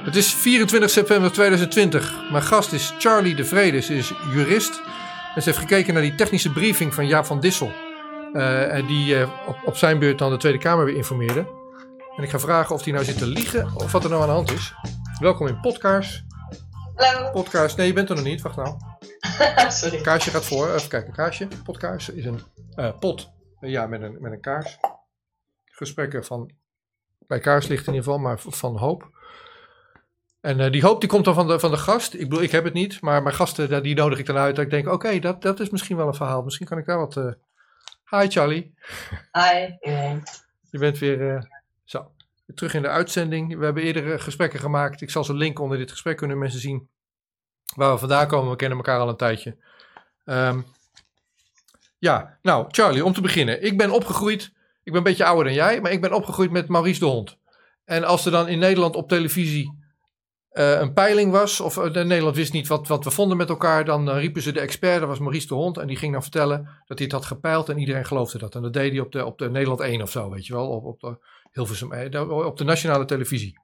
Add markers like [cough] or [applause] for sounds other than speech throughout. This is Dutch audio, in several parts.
Het is 24 september 2020. Mijn gast is Charlie de Vrede. Ze is jurist. En ze heeft gekeken naar die technische briefing van Jaap van Dissel. Uh, die uh, op, op, zijn beurt dan de Tweede Kamer weer informeerde. En ik ga vragen of hij nou zit te liegen of wat er nou aan de hand is. Welkom in Podcast. Hallo. Podcast. Nee, je bent er nog niet. Wacht nou. [laughs] Sorry. Kaarsje gaat voor. Even kijken. Kaarsje. Podcast is een uh, pot. ja, met een, met een kaars. Gesprekken van. Bij kaarslicht in ieder geval, maar van hoop. En uh, die hoop die komt dan van de, van de gast. Ik bedoel, ik heb het niet, maar mijn gasten die nodig ik dan uit. Dat ik denk, oké, okay, dat, dat is misschien wel een verhaal. Misschien kan ik daar wat... Uh... Hi Charlie. Hi. Je bent weer uh, zo, terug in de uitzending. We hebben eerder gesprekken gemaakt. Ik zal ze linken onder dit gesprek, kunnen mensen zien waar we vandaan komen. We kennen elkaar al een tijdje. Um, ja, nou Charlie, om te beginnen. Ik ben opgegroeid, ik ben een beetje ouder dan jij, maar ik ben opgegroeid met Maurice de Hond. En als er dan in Nederland op televisie uh, een peiling was, of uh, Nederland wist niet wat, wat we vonden met elkaar, dan uh, riepen ze de expert, dat was Maurice de Hond, en die ging dan vertellen dat hij het had gepeild en iedereen geloofde dat. En dat deed hij op de, op de Nederland 1 of zo, weet je wel, op, op, de, Hilversum, op de nationale televisie.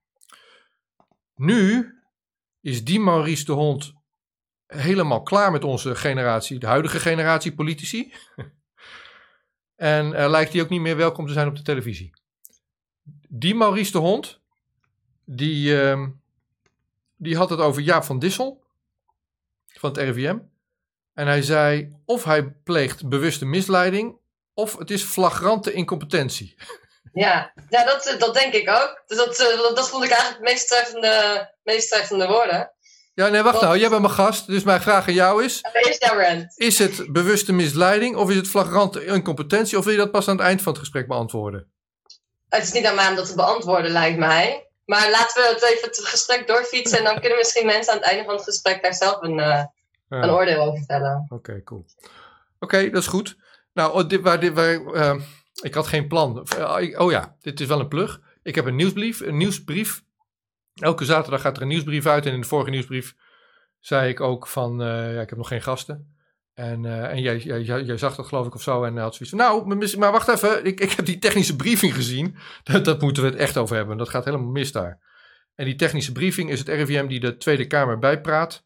Nu is die Maurice de Hond helemaal klaar met onze generatie, de huidige generatie politici. [laughs] en lijkt hij ook niet meer welkom te zijn op de televisie. Die Maurice de Hond, die ehm, die had het over Jaap van Dissel van het RIVM. En hij zei of hij pleegt bewuste misleiding of het is flagrante incompetentie. [laughs] Ja, ja dat, dat denk ik ook. Dus dat, dat, dat vond ik eigenlijk het meest treffende, meest treffende woorden. Ja, nee, wacht nou. Jij bent mijn gast, dus mijn vraag aan jou is... Is het bewuste misleiding of is het flagrante incompetentie? Of wil je dat pas aan het eind van het gesprek beantwoorden? Het is niet aan mij om dat te beantwoorden, lijkt mij. Maar laten we het even het gesprek doorfietsen. En dan kunnen misschien mensen aan het einde van het gesprek daar zelf een, uh, ja. een oordeel over vellen. Oké, okay, cool. Oké, okay, dat is goed. Nou, dit, waar, dit, waar, uh, ik had geen plan. Oh ja, dit is wel een plug. Ik heb een nieuwsbrief. Een nieuwsbrief. Elke zaterdag gaat er een nieuwsbrief uit. En in de vorige nieuwsbrief zei ik ook van... Uh, ja, ik heb nog geen gasten. En, uh, en jij, jij, jij, zag dat geloof ik of zo en had zoiets van, nou, maar wacht even, ik, ik heb die technische briefing gezien. Dat, dat moeten we het echt over hebben, dat gaat helemaal mis daar. En die technische briefing is het RIVM die de Tweede Kamer bijpraat.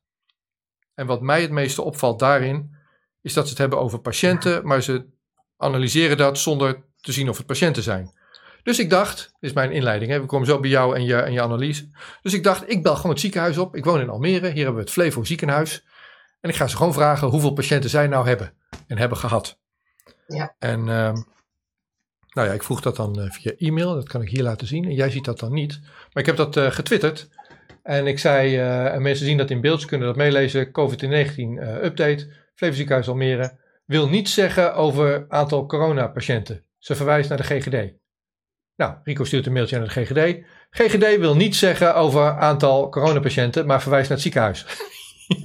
En wat mij het meeste opvalt daarin, is dat ze het hebben over patiënten, maar ze analyseren dat zonder te zien of het patiënten zijn. Dus ik dacht, dit is mijn inleiding, we komen zo bij jou en je, en je analyse. Dus ik dacht, ik bel gewoon het ziekenhuis op. Ik woon in Almere, hier hebben we het Flevo ziekenhuis. En ik ga ze gewoon vragen hoeveel patiënten zij nou hebben en hebben gehad. Ja. En uh, nou ja, ik vroeg dat dan uh, via e-mail, dat kan ik hier laten zien. En jij ziet dat dan niet. Maar ik heb dat uh, getwitterd. En ik zei, uh, en mensen zien dat in beeld, ze kunnen dat meelezen. COVID-19 update, Flevo Ziekenhuis Almere. Wil niets zeggen over aantal coronapatiënten. Ze verwijst naar de GGD. Nou, Rico stuurt een mailtje naar de GGD. GGD wil niets zeggen over aantal coronapatiënten, maar verwijst naar het ziekenhuis.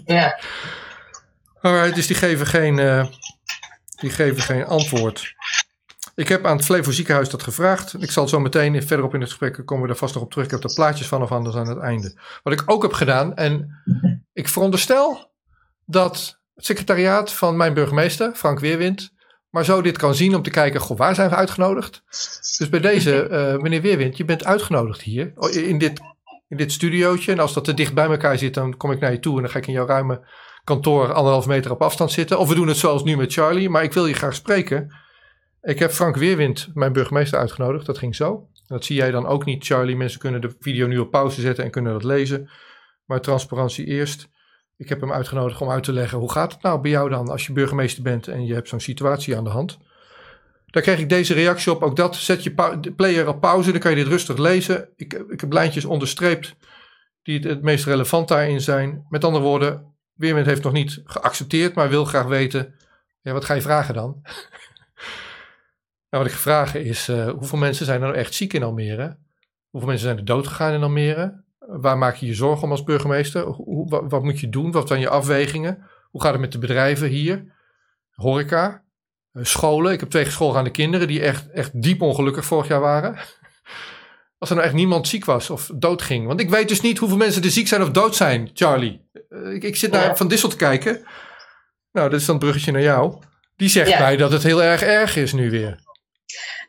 Ja. [laughs] Alright, dus die geven geen, uh, die geven geen antwoord. Ik heb aan het Flevo ziekenhuis dat gevraagd. Ik zal zo meteen verderop in het gesprek komen we er vast nog op terug. Ik heb er plaatjes van of anders aan het einde. Wat ik ook heb gedaan, en ik veronderstel dat het secretariaat van mijn burgemeester, Frank Weerwind, maar zo dit kan zien om te kijken, goh, waar zijn we uitgenodigd? Dus bij deze, uh, meneer Weerwind, je bent uitgenodigd hier, in dit, in dit studiootje. En als dat te dicht bij elkaar zit, dan kom ik naar je toe en dan ga ik in jouw ruime kantoor anderhalf meter op afstand zitten. Of we doen het zoals nu met Charlie, maar ik wil je graag spreken. Ik heb Frank Weerwind, mijn burgemeester, uitgenodigd. Dat ging zo. Dat zie jij dan ook niet, Charlie. Mensen kunnen de video nu op pauze zetten en kunnen dat lezen. Maar transparantie eerst. Ik heb hem uitgenodigd om uit te leggen hoe gaat het nou bij jou dan als je burgemeester bent en je hebt zo'n situatie aan de hand. Daar kreeg ik deze reactie op. Ook dat, zet je player op pauze, dan kan je dit rustig lezen. Ik, ik heb lijntjes onderstreept die het, het meest relevant daarin zijn. Met andere woorden, Weerwind heeft nog niet geaccepteerd, maar wil graag weten, ja, wat ga je vragen dan? [laughs] nou, wat ik vraag is, uh, hoeveel mensen zijn er nou echt ziek in Almere? Hoeveel mensen zijn er dood gegaan in Almere? Waar maak je je zorgen om als burgemeester? Hoe, wat, moet je doen? Wat zijn je afwegingen? Hoe gaat het met de bedrijven hier? Horeca? Uh, scholen? Ik heb twee schoolgaande kinderen die echt, echt diep ongelukkig vorig jaar waren. Als er nou echt niemand ziek was of dood ging. Want ik weet dus niet hoeveel mensen er ziek zijn of dood zijn, Charlie. Ik, ik zit naar Van Dissel te kijken. Nou, dat is dan een bruggetje naar jou. Die zegt Ja. mij dat het heel erg erg is nu weer.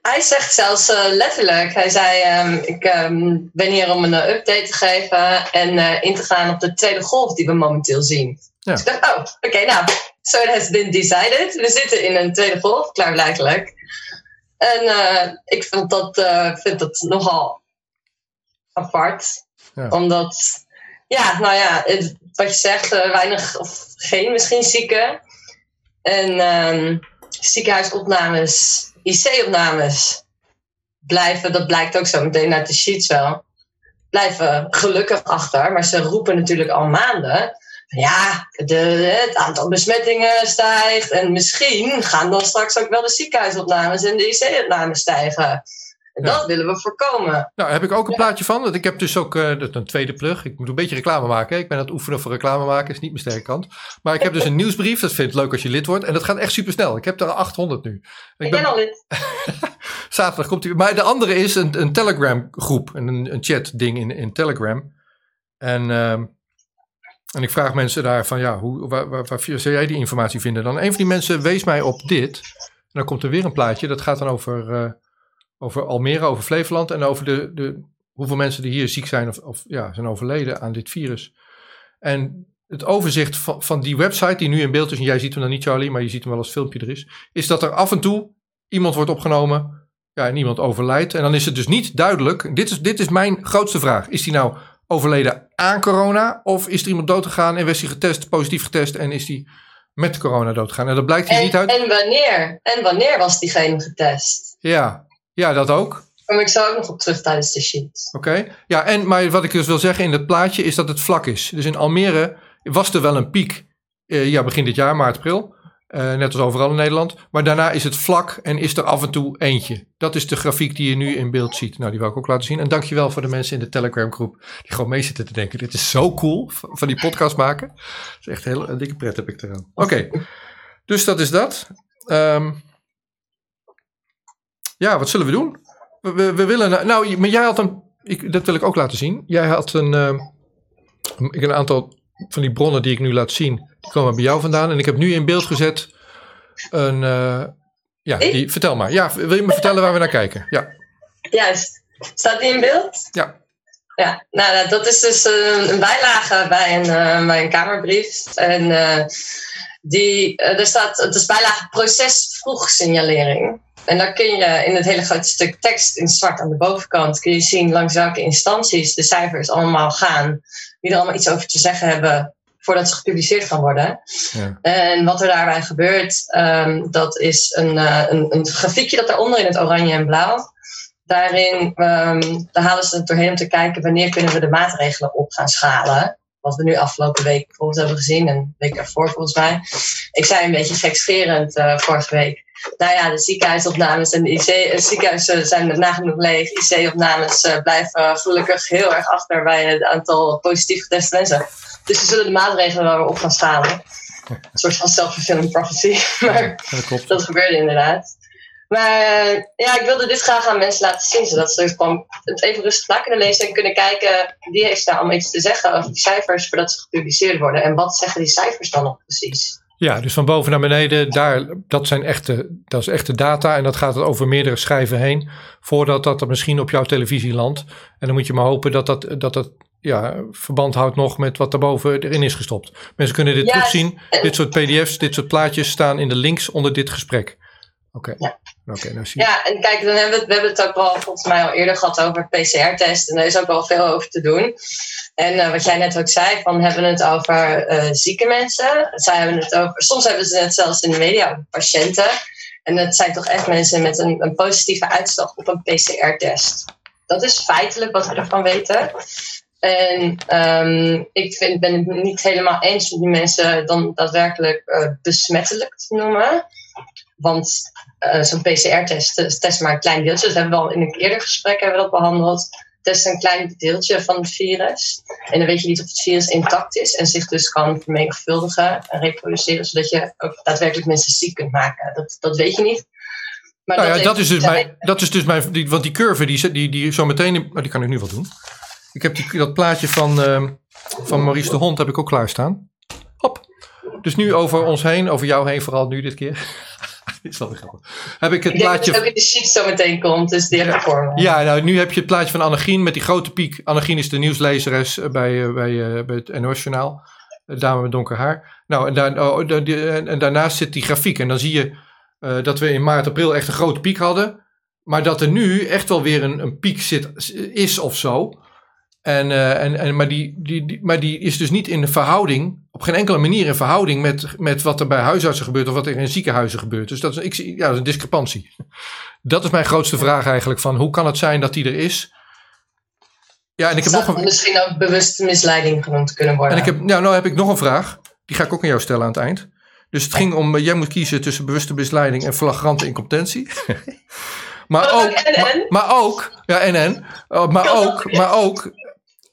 Hij zegt zelfs uh, letterlijk, hij zei, um, ik um, ben hier om een uh, update te geven en uh, in te gaan op de tweede golf die we momenteel zien. Ja. Dus ik dacht, oh, oké, okay, nou, so it has been decided. We zitten in een tweede golf, klaarblijkelijk. En ik vind dat, vind dat nogal apart. Ja. Omdat, ja, nou ja, het, wat je zegt, weinig of geen misschien zieken. En um, ziekenhuisopnames IC-opnames blijven, dat blijkt ook zo meteen uit de sheets wel, blijven gelukkig achter. Maar ze roepen natuurlijk al maanden. Ja, de, het aantal besmettingen stijgt. En misschien gaan dan straks ook wel de ziekenhuisopnames en de IC-opnames stijgen. En dat willen we voorkomen. Nou, daar heb ik ook een plaatje van. Ik heb dus ook uh, een tweede plug. Ik moet een beetje reclame maken. Ik ben aan het oefenen voor reclame maken. is niet mijn sterke kant. Maar ik heb dus een [laughs] nieuwsbrief. Dat vind ik leuk als je lid wordt. En dat gaat echt super snel. Ik heb er 800 nu. Ik, ben, al lid. [laughs] Zaterdag komt hij. Maar de andere is een, een Telegram groep. Een, een chat ding in, in Telegram. En... Uh, en ik vraag mensen daar van, ja, hoe, waar, waar, waar, zou jij die informatie vinden? Dan een van die mensen wees mij op dit. En dan komt er weer een plaatje. Dat gaat dan over uh, over Almere, over Flevoland en over de, de, hoeveel mensen die hier ziek zijn of, of ja, zijn overleden aan dit virus. En het overzicht van, van die website die nu in beeld is, en jij ziet hem dan niet Charlie, maar je ziet hem wel als filmpje er is, is dat er af en toe iemand wordt opgenomen ja, en iemand overlijdt. En dan is het dus niet duidelijk, dit is, dit is mijn grootste vraag, is die nou overleden aan corona of is er iemand doodgegaan en werd hij getest, positief getest en is die met corona doodgegaan? En dat blijkt hier niet uit. En wanneer? En wanneer was diegene getest? Ja, ja, dat ook. Kom ik zo ook nog op terug tijdens de sheet. Oké, ja, en maar wat ik dus wil zeggen in het plaatje is dat het vlak is. Dus in Almere was er wel een piek, eh, ja, begin dit jaar, maart, april. Uh, net als overal in Nederland. Maar daarna is het vlak en is er af en toe eentje. Dat is de grafiek die je nu in beeld ziet. Nou, die wil ik ook laten zien. En dankjewel voor de mensen in de Telegram groep die gewoon mee zitten te denken. Dit is zo cool van die podcast maken. Dat is echt heel, een dikke pret heb ik eraan. Oké, dus dat is dat. Um, ja, wat zullen we doen? We, we, willen. Nou, maar jij had een. Ik, dat wil ik ook laten zien. Jij had een. Uh, een aantal van die bronnen die ik nu laat zien. Die komen bij jou vandaan. En ik heb nu in beeld gezet. Een. Uh, ja, die, vertel maar. Ja, wil je me vertellen waar we naar kijken? Ja. Juist. Staat die in beeld? Ja. Ja, nou, dat is dus een, een bijlage bij een, uh, bij een kamerbrief. En uh, die, er staat, het is bijlage proces vroeg signalering. En dan kun je in het hele grote stuk tekst in zwart aan de bovenkant kun je zien langs welke instanties de cijfers allemaal gaan. Die er allemaal iets over te zeggen hebben voordat ze gepubliceerd gaan worden. Ja. En wat er daarbij gebeurt, um, dat is een, uh, een, een, grafiekje dat daaronder in het oranje en blauw. Daarin um, daar halen ze het doorheen om te kijken wanneer kunnen we de maatregelen op gaan schalen. Wat we nu afgelopen week bijvoorbeeld hebben gezien en de week ervoor volgens mij. Ik zei een beetje gekscherend uh, vorige week nou ja, de ziekenhuisopnames en de IC, ziekenhuizen zijn nagenoeg leeg. IC-opnames uh, blijven gelukkig heel erg achter bij het aantal positief geteste mensen. Dus we zullen de maatregelen wel weer op gaan schalen. Een soort van self-fulfilling prophecy. [laughs] maar dat, dat gebeurde inderdaad. Maar uh, ja, ik wilde dit graag aan mensen laten zien, zodat ze gewoon het even rustig na kunnen lezen en kunnen kijken wie heeft daar allemaal iets te zeggen over die cijfers voordat ze gepubliceerd worden. En wat zeggen die cijfers dan nog precies? Ja, dus van boven naar beneden, daar, dat, zijn echte, dat is echte data. En dat gaat over meerdere schijven heen. Voordat dat er misschien op jouw televisie landt. En dan moet je maar hopen dat dat, dat, dat ja, verband houdt nog met wat daarboven erin is gestopt. Mensen kunnen dit terugzien. Dit soort pdf's, dit soort plaatjes staan in de links onder dit gesprek. Oké. Ja. Oké, nou zie je. Ja, en kijk, dan hebben we, we hebben het ook wel volgens mij al eerder gehad over PCR-test. En daar is ook wel veel over te doen. En uh, wat jij net ook zei, van hebben we het over uh, zieke mensen. Zij hebben het over, soms hebben ze het zelfs in de media over patiënten. En het zijn toch echt mensen met een, een positieve uitslag op een PCR-test. Dat is feitelijk wat we ervan weten. En um, ik vind, ben het niet helemaal eens om die mensen dan daadwerkelijk uh, besmettelijk te noemen. Want zo'n PCR-test test maar een klein deeltje. Dat hebben we al in een eerder gesprek hebben we dat behandeld. Test een klein deeltje van het virus. En dan weet je niet of het virus intact is en zich dus kan vermenigvuldigen en reproduceren, zodat je ook daadwerkelijk mensen ziek kunt maken. Dat, dat weet je niet. Maar nou dat, ja, dat, is dus mijn, dat is dus mijn. Die, want die curve, die, die, die zo meteen. Maar die kan ik nu wel doen. Ik heb die, dat plaatje van, uh, van Maurice de Hond heb ik ook klaarstaan. Hop. Dus nu over ons heen, over jou heen vooral nu dit keer. [laughs] is grappig. Heb ik het Ik denk dat plaatje... het ook in de sheet zo meteen komt, dus die heb ik voor me. Ja, nou, nu heb je het plaatje van Annegien met die grote piek. Annegien is de nieuwslezeres eh, bij, eh, bij, eh, bij het NOS-journaal. Dame met donker haar. Nou, en, daar, oh, die- en, en daarnaast zit die grafiek. En dan zie je dat we in maart, april echt een grote piek hadden. Maar dat er nu echt wel weer een, een piek zit, is of zo. En, eh, en, en, maar, die, die, die, maar die is dus niet in de verhouding, op geen enkele manier in verhouding met, met wat er bij huisartsen gebeurt of wat er in ziekenhuizen gebeurt. Dus dat is, ik, zie- ja, dat is een discrepantie. [laughs] Dat is mijn grootste vraag eigenlijk: van hoe kan het zijn dat die er is? Ja, en ik heb Zou nog een, misschien ook bewuste misleiding genoemd kunnen worden. en ik heb, nou, nou heb ik nog een vraag. Die ga ik ook aan jou stellen aan het eind. Dus het ging om, eh, jij moet kiezen tussen bewuste misleiding en flagrante incompetentie. [laughs] maar, Oh, ook, en, en? maar, maar ook, ja en en, Oh, maar ook, maar ook,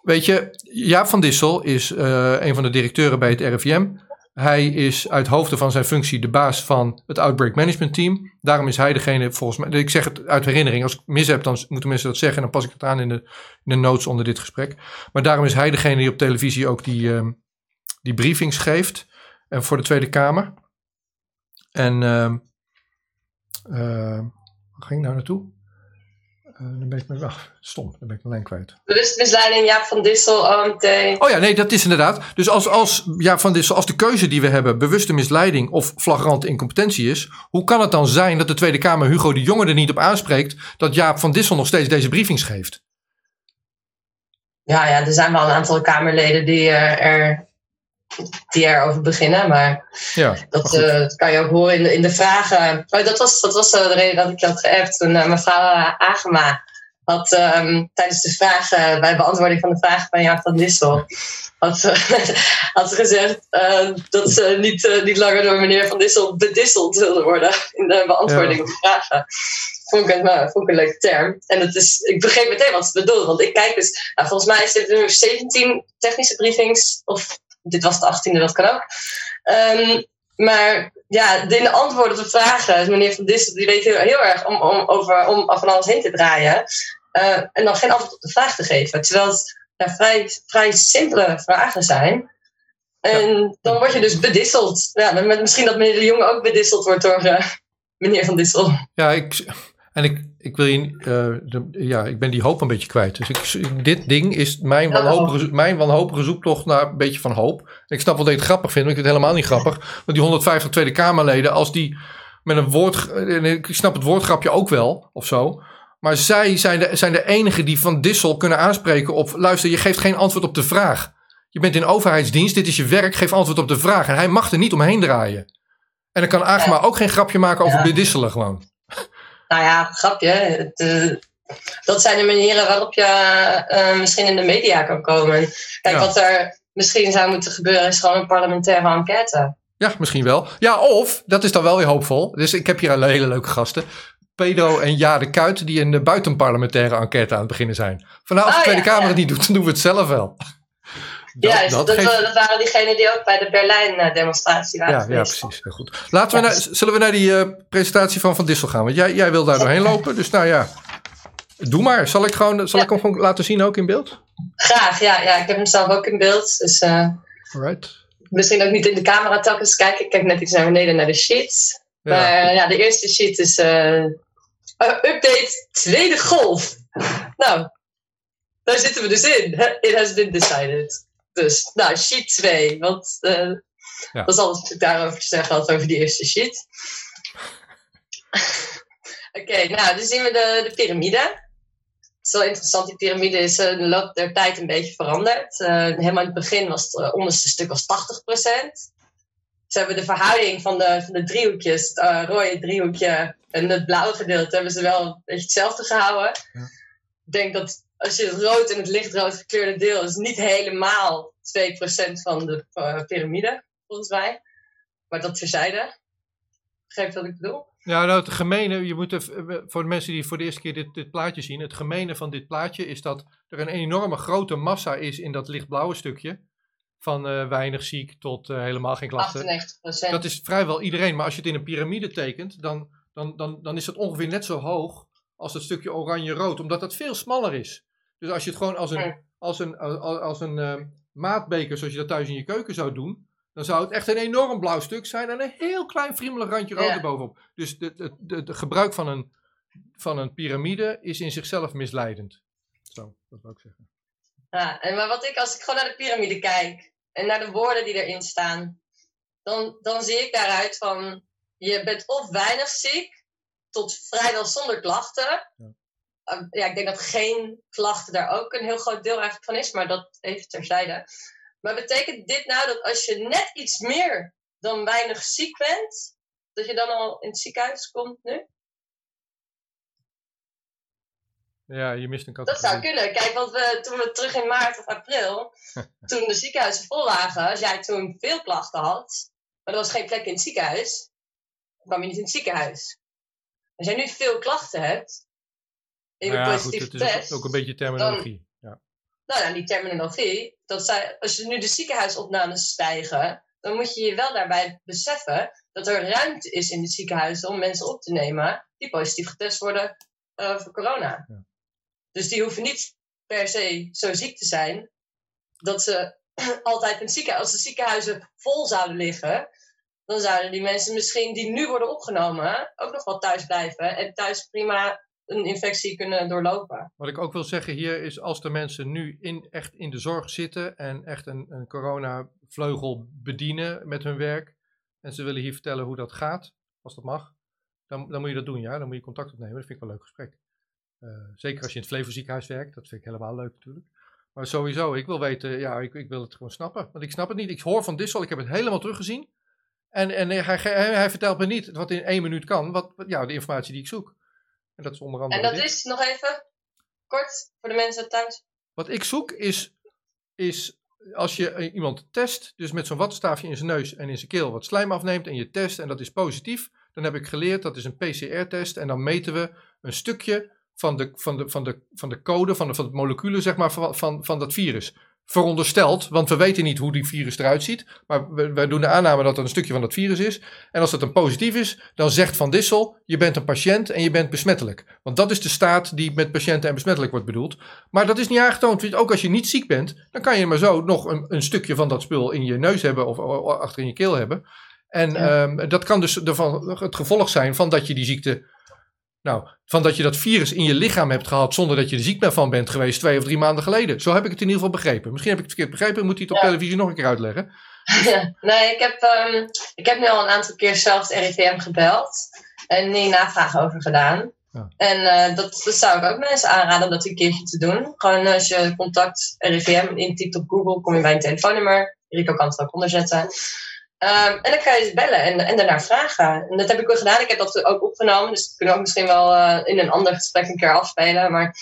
weet je, Jaap van Dissel is eh, een van de directeuren bij het RIVM. Hij is uit hoofde van zijn functie de baas van het Outbreak Management Team. Daarom is hij degene, volgens mij, ik zeg het uit herinnering. Als ik mis heb, dan moeten mensen dat zeggen. En dan pas ik het aan in de, in de notes onder dit gesprek. Maar daarom is hij degene die op televisie ook die, ehm, die briefings geeft. En voor de Tweede Kamer. En eh, waar ging ik nou naartoe? Eh, dan ben ik me, ach, [laughs] stom, dan ben ik mijn lijn kwijt. Bewuste misleiding, Jaap van Dissel, OMT. Oh ja, nee, dat is inderdaad. Dus als, als, ja, van dit, als de keuze die we hebben bewuste misleiding of flagrante incompetentie is, hoe kan het dan zijn dat de Tweede Kamer Hugo de Jonge er niet op aanspreekt dat Jaap van Dissel nog steeds deze briefings geeft? Ja, ja, er zijn wel een aantal Kamerleden die, eh, er, die erover beginnen, maar Ja, dat maar eh, kan je ook horen in de, in de vragen. Oh, dat was, dat was eh, de reden dat ik je had geappt toen eh, mevrouw Agema had ehm, tijdens de vragen, bij beantwoording van de vragen van Jaap van Dissel, had, [laughs] had ze gezegd dat ze niet, niet langer door meneer Van Dissel bedisseld wilde worden in de beantwoording Ja. van de vragen. Vond ik, een, vond ik een leuke term. En het is, ik begreep meteen wat ze bedoelt. Want ik kijk dus, nou, volgens mij is dit nu 17 technische briefings. Of dit was de 18e, dat kan ook. Ehm, maar ja, de, in de antwoorden op de vragen, is meneer Van Dissel, die weet heel, heel erg om, om, over, om van alles heen te draaien. Eh, en dan geen antwoord op de vraag te geven. Terwijl het ja, vrij, vrij simpele vragen zijn. En dan word je dus bedisseld. Ja, met, misschien dat meneer de Jonge ook bedisseld wordt door eh, meneer Van Dissel. Ja, ik, en ik, ik wil je, eh, de, ja, ik ben die hoop een beetje kwijt. Dus ik, dit ding is mijn Ja, wanhopige, mijn wanhopige zoektocht naar een beetje van hoop. Ik snap wel dat je het grappig vindt, maar ik vind het helemaal niet grappig. Want die 150 Tweede Kamerleden, als die met een woord, en ik snap het woordgrapje ook wel, of zo. Maar zij zijn de, zijn de enigen die van Dissel kunnen aanspreken op, luister, je geeft geen antwoord op de vraag. Je bent in overheidsdienst, dit is je werk, geef antwoord op de vraag. En hij mag er niet omheen draaien. En dan kan Agma ook geen grapje maken over Ja. bedisselen gewoon. Nou ja, grapje. Het, eh, dat zijn de manieren waarop je eh, misschien in de media kan komen. Kijk, Ja. wat er misschien zou moeten gebeuren is gewoon een parlementaire enquête. Ja, misschien wel. Ja, of, dat is dan wel weer hoopvol. Dus ik heb hier een hele leuke gasten. Pedro en Ja de Kuit, die een buitenparlementaire enquête aan het beginnen zijn. Van nou, als de Oh, Tweede ja, Kamer ja. het niet doet, dan doen we het zelf wel. Ja, dat, dat, geeft- dat waren diegenen die ook bij de Berlijn-demonstratie waren ja, ja, precies. Heel goed. Laten we naar, zullen we naar die eh, presentatie van Van Dissel gaan? Want jij, jij wil daar doorheen lopen. Dus nou ja, doe maar. Zal ik, gewoon, zal Ja. ik hem gewoon laten zien ook in beeld? Graag, ja, ja. Ik heb hem zelf ook in beeld. Dus eh, Alright. misschien ook niet in de camera telkens kijken. Ik kijk net iets naar beneden naar de sheets. Ja. Maar ja, de eerste sheet is eh, eh, update tweede golf. Nou, daar zitten we dus in. It has been decided. Dus, nou, sheet 2. Want Ja. dat is alles wat ik daarover te zeggen had over die eerste sheet. [laughs] Oké, nou, dan zien we de, de piramide. Het is wel interessant, die piramide is eh, in de loop der tijd een beetje veranderd. Eh, helemaal in het begin was het onderste stuk was 80%. Ze hebben de verhouding van de, van de driehoekjes, het rode driehoekje en het blauwe gedeelte, hebben ze wel een beetje hetzelfde gehouden. Ja. Ik denk dat als je het rood en het lichtrood gekleurde deel is niet helemaal 2% van de eh, piramide, volgens mij. Maar dat terzijde. Begrijp je wat ik bedoel? Ja, nou, het gemene, je moet even, voor de mensen die voor de eerste keer dit, dit plaatje zien, het gemene van dit plaatje is dat er een enorme grote massa is in dat lichtblauwe stukje. Van eh, weinig ziek tot eh, helemaal geen klachten. 98%. Dat is vrijwel iedereen, maar als je het in een piramide tekent, dan, dan, dan, dan is het ongeveer net zo hoog als het stukje oranje-rood, omdat dat veel smaller is. Dus als je het gewoon als een, als een, als, een eh, maatbeker, zoals je dat thuis in je keuken zou doen, dan zou het echt een enorm blauw stuk zijn en een heel klein friemelig randje rood erbovenop. Dus het gebruik van een, van een piramide is in zichzelf misleidend. Zo, dat wil ik zeggen. Ja, en maar wat ik, als ik gewoon naar de piramide kijk en naar de woorden die erin staan, dan, dan zie ik daaruit van je bent of weinig ziek tot vrijwel zonder klachten. Ja. Uh, ja, ik denk dat geen klachten daar ook een heel groot deel eigenlijk van is, maar dat even terzijde. Maar betekent dit nou dat als je net iets meer dan weinig ziek bent, dat je dan al in het ziekenhuis komt nu? Ja, je mist een Dat categorie. zou kunnen. Kijk, want we, toen we terug in maart of april, [laughs] toen de ziekenhuizen vol lagen, als jij toen veel klachten had, maar er was geen plek in het ziekenhuis, dan kwam je niet in het ziekenhuis. Als jij nu veel klachten hebt, je Nou ja, goed, het is ook, een beetje terminologie. Ja. nou ja, die terminologie, dat zij, als je nu de ziekenhuisopnames stijgen, dan moet je je wel daarbij beseffen dat er ruimte is in de ziekenhuizen om mensen op te nemen die positief getest worden eh, voor corona. Ja. Dus die hoeven niet per se zo ziek te zijn dat ze [clears throat] altijd in het ziekenhuis, als de ziekenhuizen vol zouden liggen, dan zouden die mensen misschien die nu worden opgenomen ook nog wel thuis blijven en thuis prima een infectie kunnen doorlopen. Wat ik ook wil zeggen hier is, als de mensen nu in, echt in de zorg zitten en echt een, een coronavleugel bedienen met hun werk, en ze willen hier vertellen hoe dat gaat, als dat mag, dan, dan moet je dat doen, ja. Dan moet je contact opnemen, dat vind ik wel een leuk gesprek. Eh, zeker als je in het Flevo ziekenhuis werkt, dat vind ik helemaal leuk natuurlijk. Maar sowieso, ik wil weten, ja, ik, ik wil het gewoon snappen. Want ik snap het niet. Ik hoor van Dissel, ik heb het helemaal teruggezien. En, en hij, hij, hij vertelt me niet wat in één minuut kan, wat- ja, de informatie die ik zoek. En dat is onder andere En dat dit. is nog even kort voor de mensen thuis. Wat ik zoek is, is als je eh, iemand test, dus met zo'n wattenstaafje in zijn neus en in zijn keel wat slijm afneemt en je test en dat is positief, dan heb ik geleerd dat is een PCR-test en dan meten we een stukje van de, van de, van de, van de code, van de, van de moleculen zeg maar, van, van, van dat virus. Verondersteld, want we weten niet hoe die virus eruit ziet, maar we, wij doen de aanname dat het een stukje van dat virus is. En als dat een positief is, dan zegt Van Dissel, je bent een patiënt en je bent besmettelijk. Want dat is de staat die met patiënten en besmettelijk wordt bedoeld. Maar dat is niet aangetoond. Want Ook als je niet ziek bent, dan kan je maar zo nog een, een stukje van dat spul in je neus hebben of, achter in je keel hebben. En Ja. ehm, dat kan dus ervan, het gevolg zijn van dat je die ziekte. Nou, van dat je dat virus in je lichaam hebt gehad zonder dat je er ziek van bent geweest twee of drie maanden geleden. Zo heb ik het in ieder geval begrepen. Misschien heb ik het verkeerd begrepen, moet hij het op Ja. televisie nog een keer uitleggen. [laughs] nee, ik heb, ehm, ik heb nu al een aantal keer zelf het RIVM gebeld en die navraag over gedaan. Ja. En eh, dat, dat zou ik ook mensen aanraden om dat een keertje te doen. Gewoon als je contact RIVM intypt op Google, kom je bij een telefoonnummer. Rico kan het ook onder Ehm, en dan kan je ze bellen en, en daarna vragen. En dat heb ik ook gedaan. Ik heb dat ook opgenomen. Dus dat kunnen we ook misschien wel eh, in een ander gesprek een keer afspelen. Maar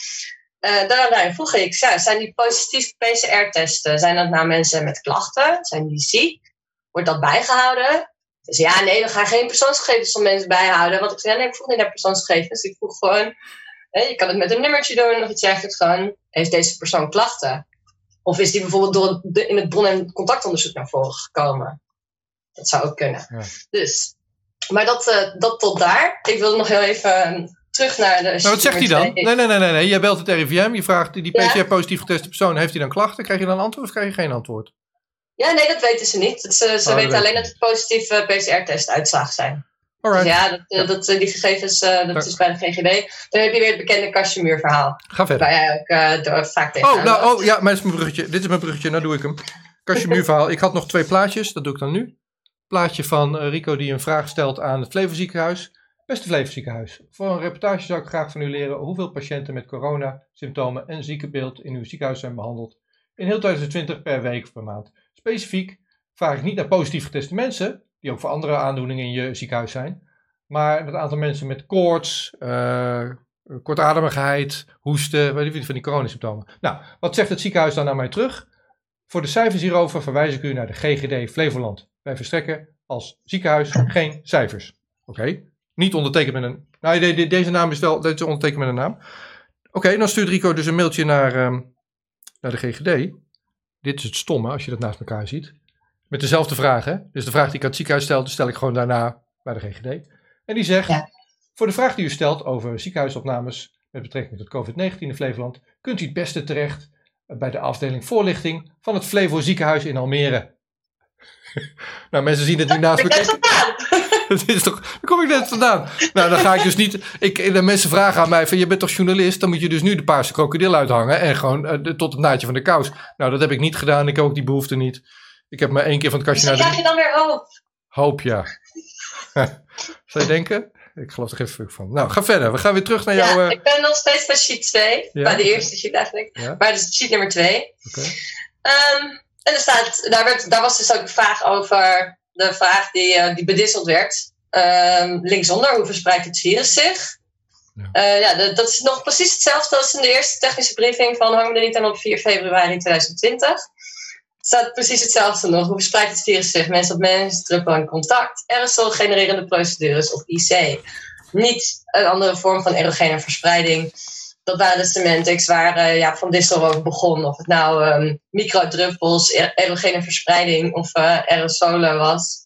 eh daarna vroeg ik, zijn die positief PCR-testen, zijn dat nou mensen met klachten? Zijn die ziek? Wordt dat bijgehouden? Dus ja, nee, we gaan geen persoonsgegevens van mensen bijhouden. Want ik zei, nee, ik vroeg niet naar persoonsgegevens. Ik vroeg gewoon, je kan het met een nummertje doen of iets dergelijks gewoon. Heeft deze persoon klachten? Of is die bijvoorbeeld door in het bron- en contactonderzoek naar voren gekomen? Dat zou ook kunnen. Ja. Dus, maar dat, eh, dat tot daar. Ik wil nog heel even eh, terug naar de... Nou, wat zegt hij dan? Nee, nee, nee, nee, nee. Jij belt het RIVM, je vraagt die. PCR-positief geteste persoon, heeft hij dan klachten? Krijg je dan antwoord of krijg je geen antwoord? Ja, nee, dat weten ze niet. Ze ze Oh, weten alleen dat het positieve PCR-testuitslagen zijn. Dus ja, dat, dat, eh, die gegevens, eh, dat Ja. is bij de GGD. Dan heb je weer het bekende Kastjemuur-verhaal. ga verder. Waar jij ook door, vaak tegen Oh, nou, oh ja, maar dit is mijn bruggetje. Dit is mijn bruggetje, nou doe ik hem. Kastjemuurverhaal. Ik had nog twee plaatjes, dat doe ik dan nu. Plaatje van eh, Rico die een vraag stelt aan het Flevo ziekenhuis. Beste Flevo ziekenhuis, voor een reportage zou ik graag van u leren hoeveel patiënten met corona, symptomen en ziekenbeeld in uw ziekenhuis zijn behandeld. In heel 2020 per week of per maand. Specifiek vraag ik niet naar positief geteste mensen, die ook voor andere aandoeningen in je ziekenhuis zijn. Maar het aantal mensen met koorts, eh, kortademigheid, hoesten, weet je, van die coronasymptomen. Nou, wat zegt het ziekenhuis dan naar mij terug? Voor de cijfers hierover verwijs ik u naar de GGD Flevoland. Wij verstrekken als ziekenhuis geen cijfers. Oké, niet ondertekend met een... Nou, de- de- deze naam is wel deze is ondertekend met een naam. Oké, dan stuurt Rico dus een mailtje naar, ehm, naar de GGD. Dit is het stomme, als je dat naast elkaar ziet. Met dezelfde vragen. Dus de vraag die ik aan het ziekenhuis stel, stel ik gewoon daarna bij de GGD. En die zegt, Ja. voor de vraag die u stelt over ziekenhuisopnames met betrekking tot COVID-19 in Flevoland, kunt u het beste terecht bij de afdeling voorlichting van het Flevo ziekenhuis in Almere. [laughs] nou, mensen zien het nu naast me. Dat [laughs] is toch, daar kom ik net vandaan. Nou, dan ga ik dus niet. Ik, de mensen vragen aan mij: van, Je bent toch journalist? Dan moet je dus nu de paarse krokodil uithangen. En gewoon eh, de- tot het naadje van de kous. Nou, dat heb ik niet gedaan. Ik heb ook die behoefte niet. Ik heb maar één keer van het kastje Misschien naar krijg de. je dan weer hoop. Hoop, ja. [laughs] Zou je denken? Ik geloof er geen fuck van. Nou, ga verder. We gaan weer terug naar Ja, jouw. eh, ik ben nog steeds bij sheet 2. Ja. Bij de eerste sheet eigenlijk. Ja. Maar dus sheet nummer 2. Oké. Ehm, en er staat, daar, werd, daar was dus ook een vraag over de vraag die, eh, die bedisseld werd. Ehm, linksonder, hoe verspreidt het virus zich? Ja. Ja, ja dat, is nog precies hetzelfde als in de eerste technische briefing van Hang niet aan op 4 februari 2020. Het staat precies hetzelfde nog. Hoe verspreidt het virus zich? Mensen op mensen, druppel en contact. Aerosol genererende procedures of IC. Niet een andere vorm van erogene verspreiding dat waren de semantics waar eh, ja, Van Dissel over begon. Of het nou ehm microdruppels, er- erogene verspreiding of eh, aerosolen was.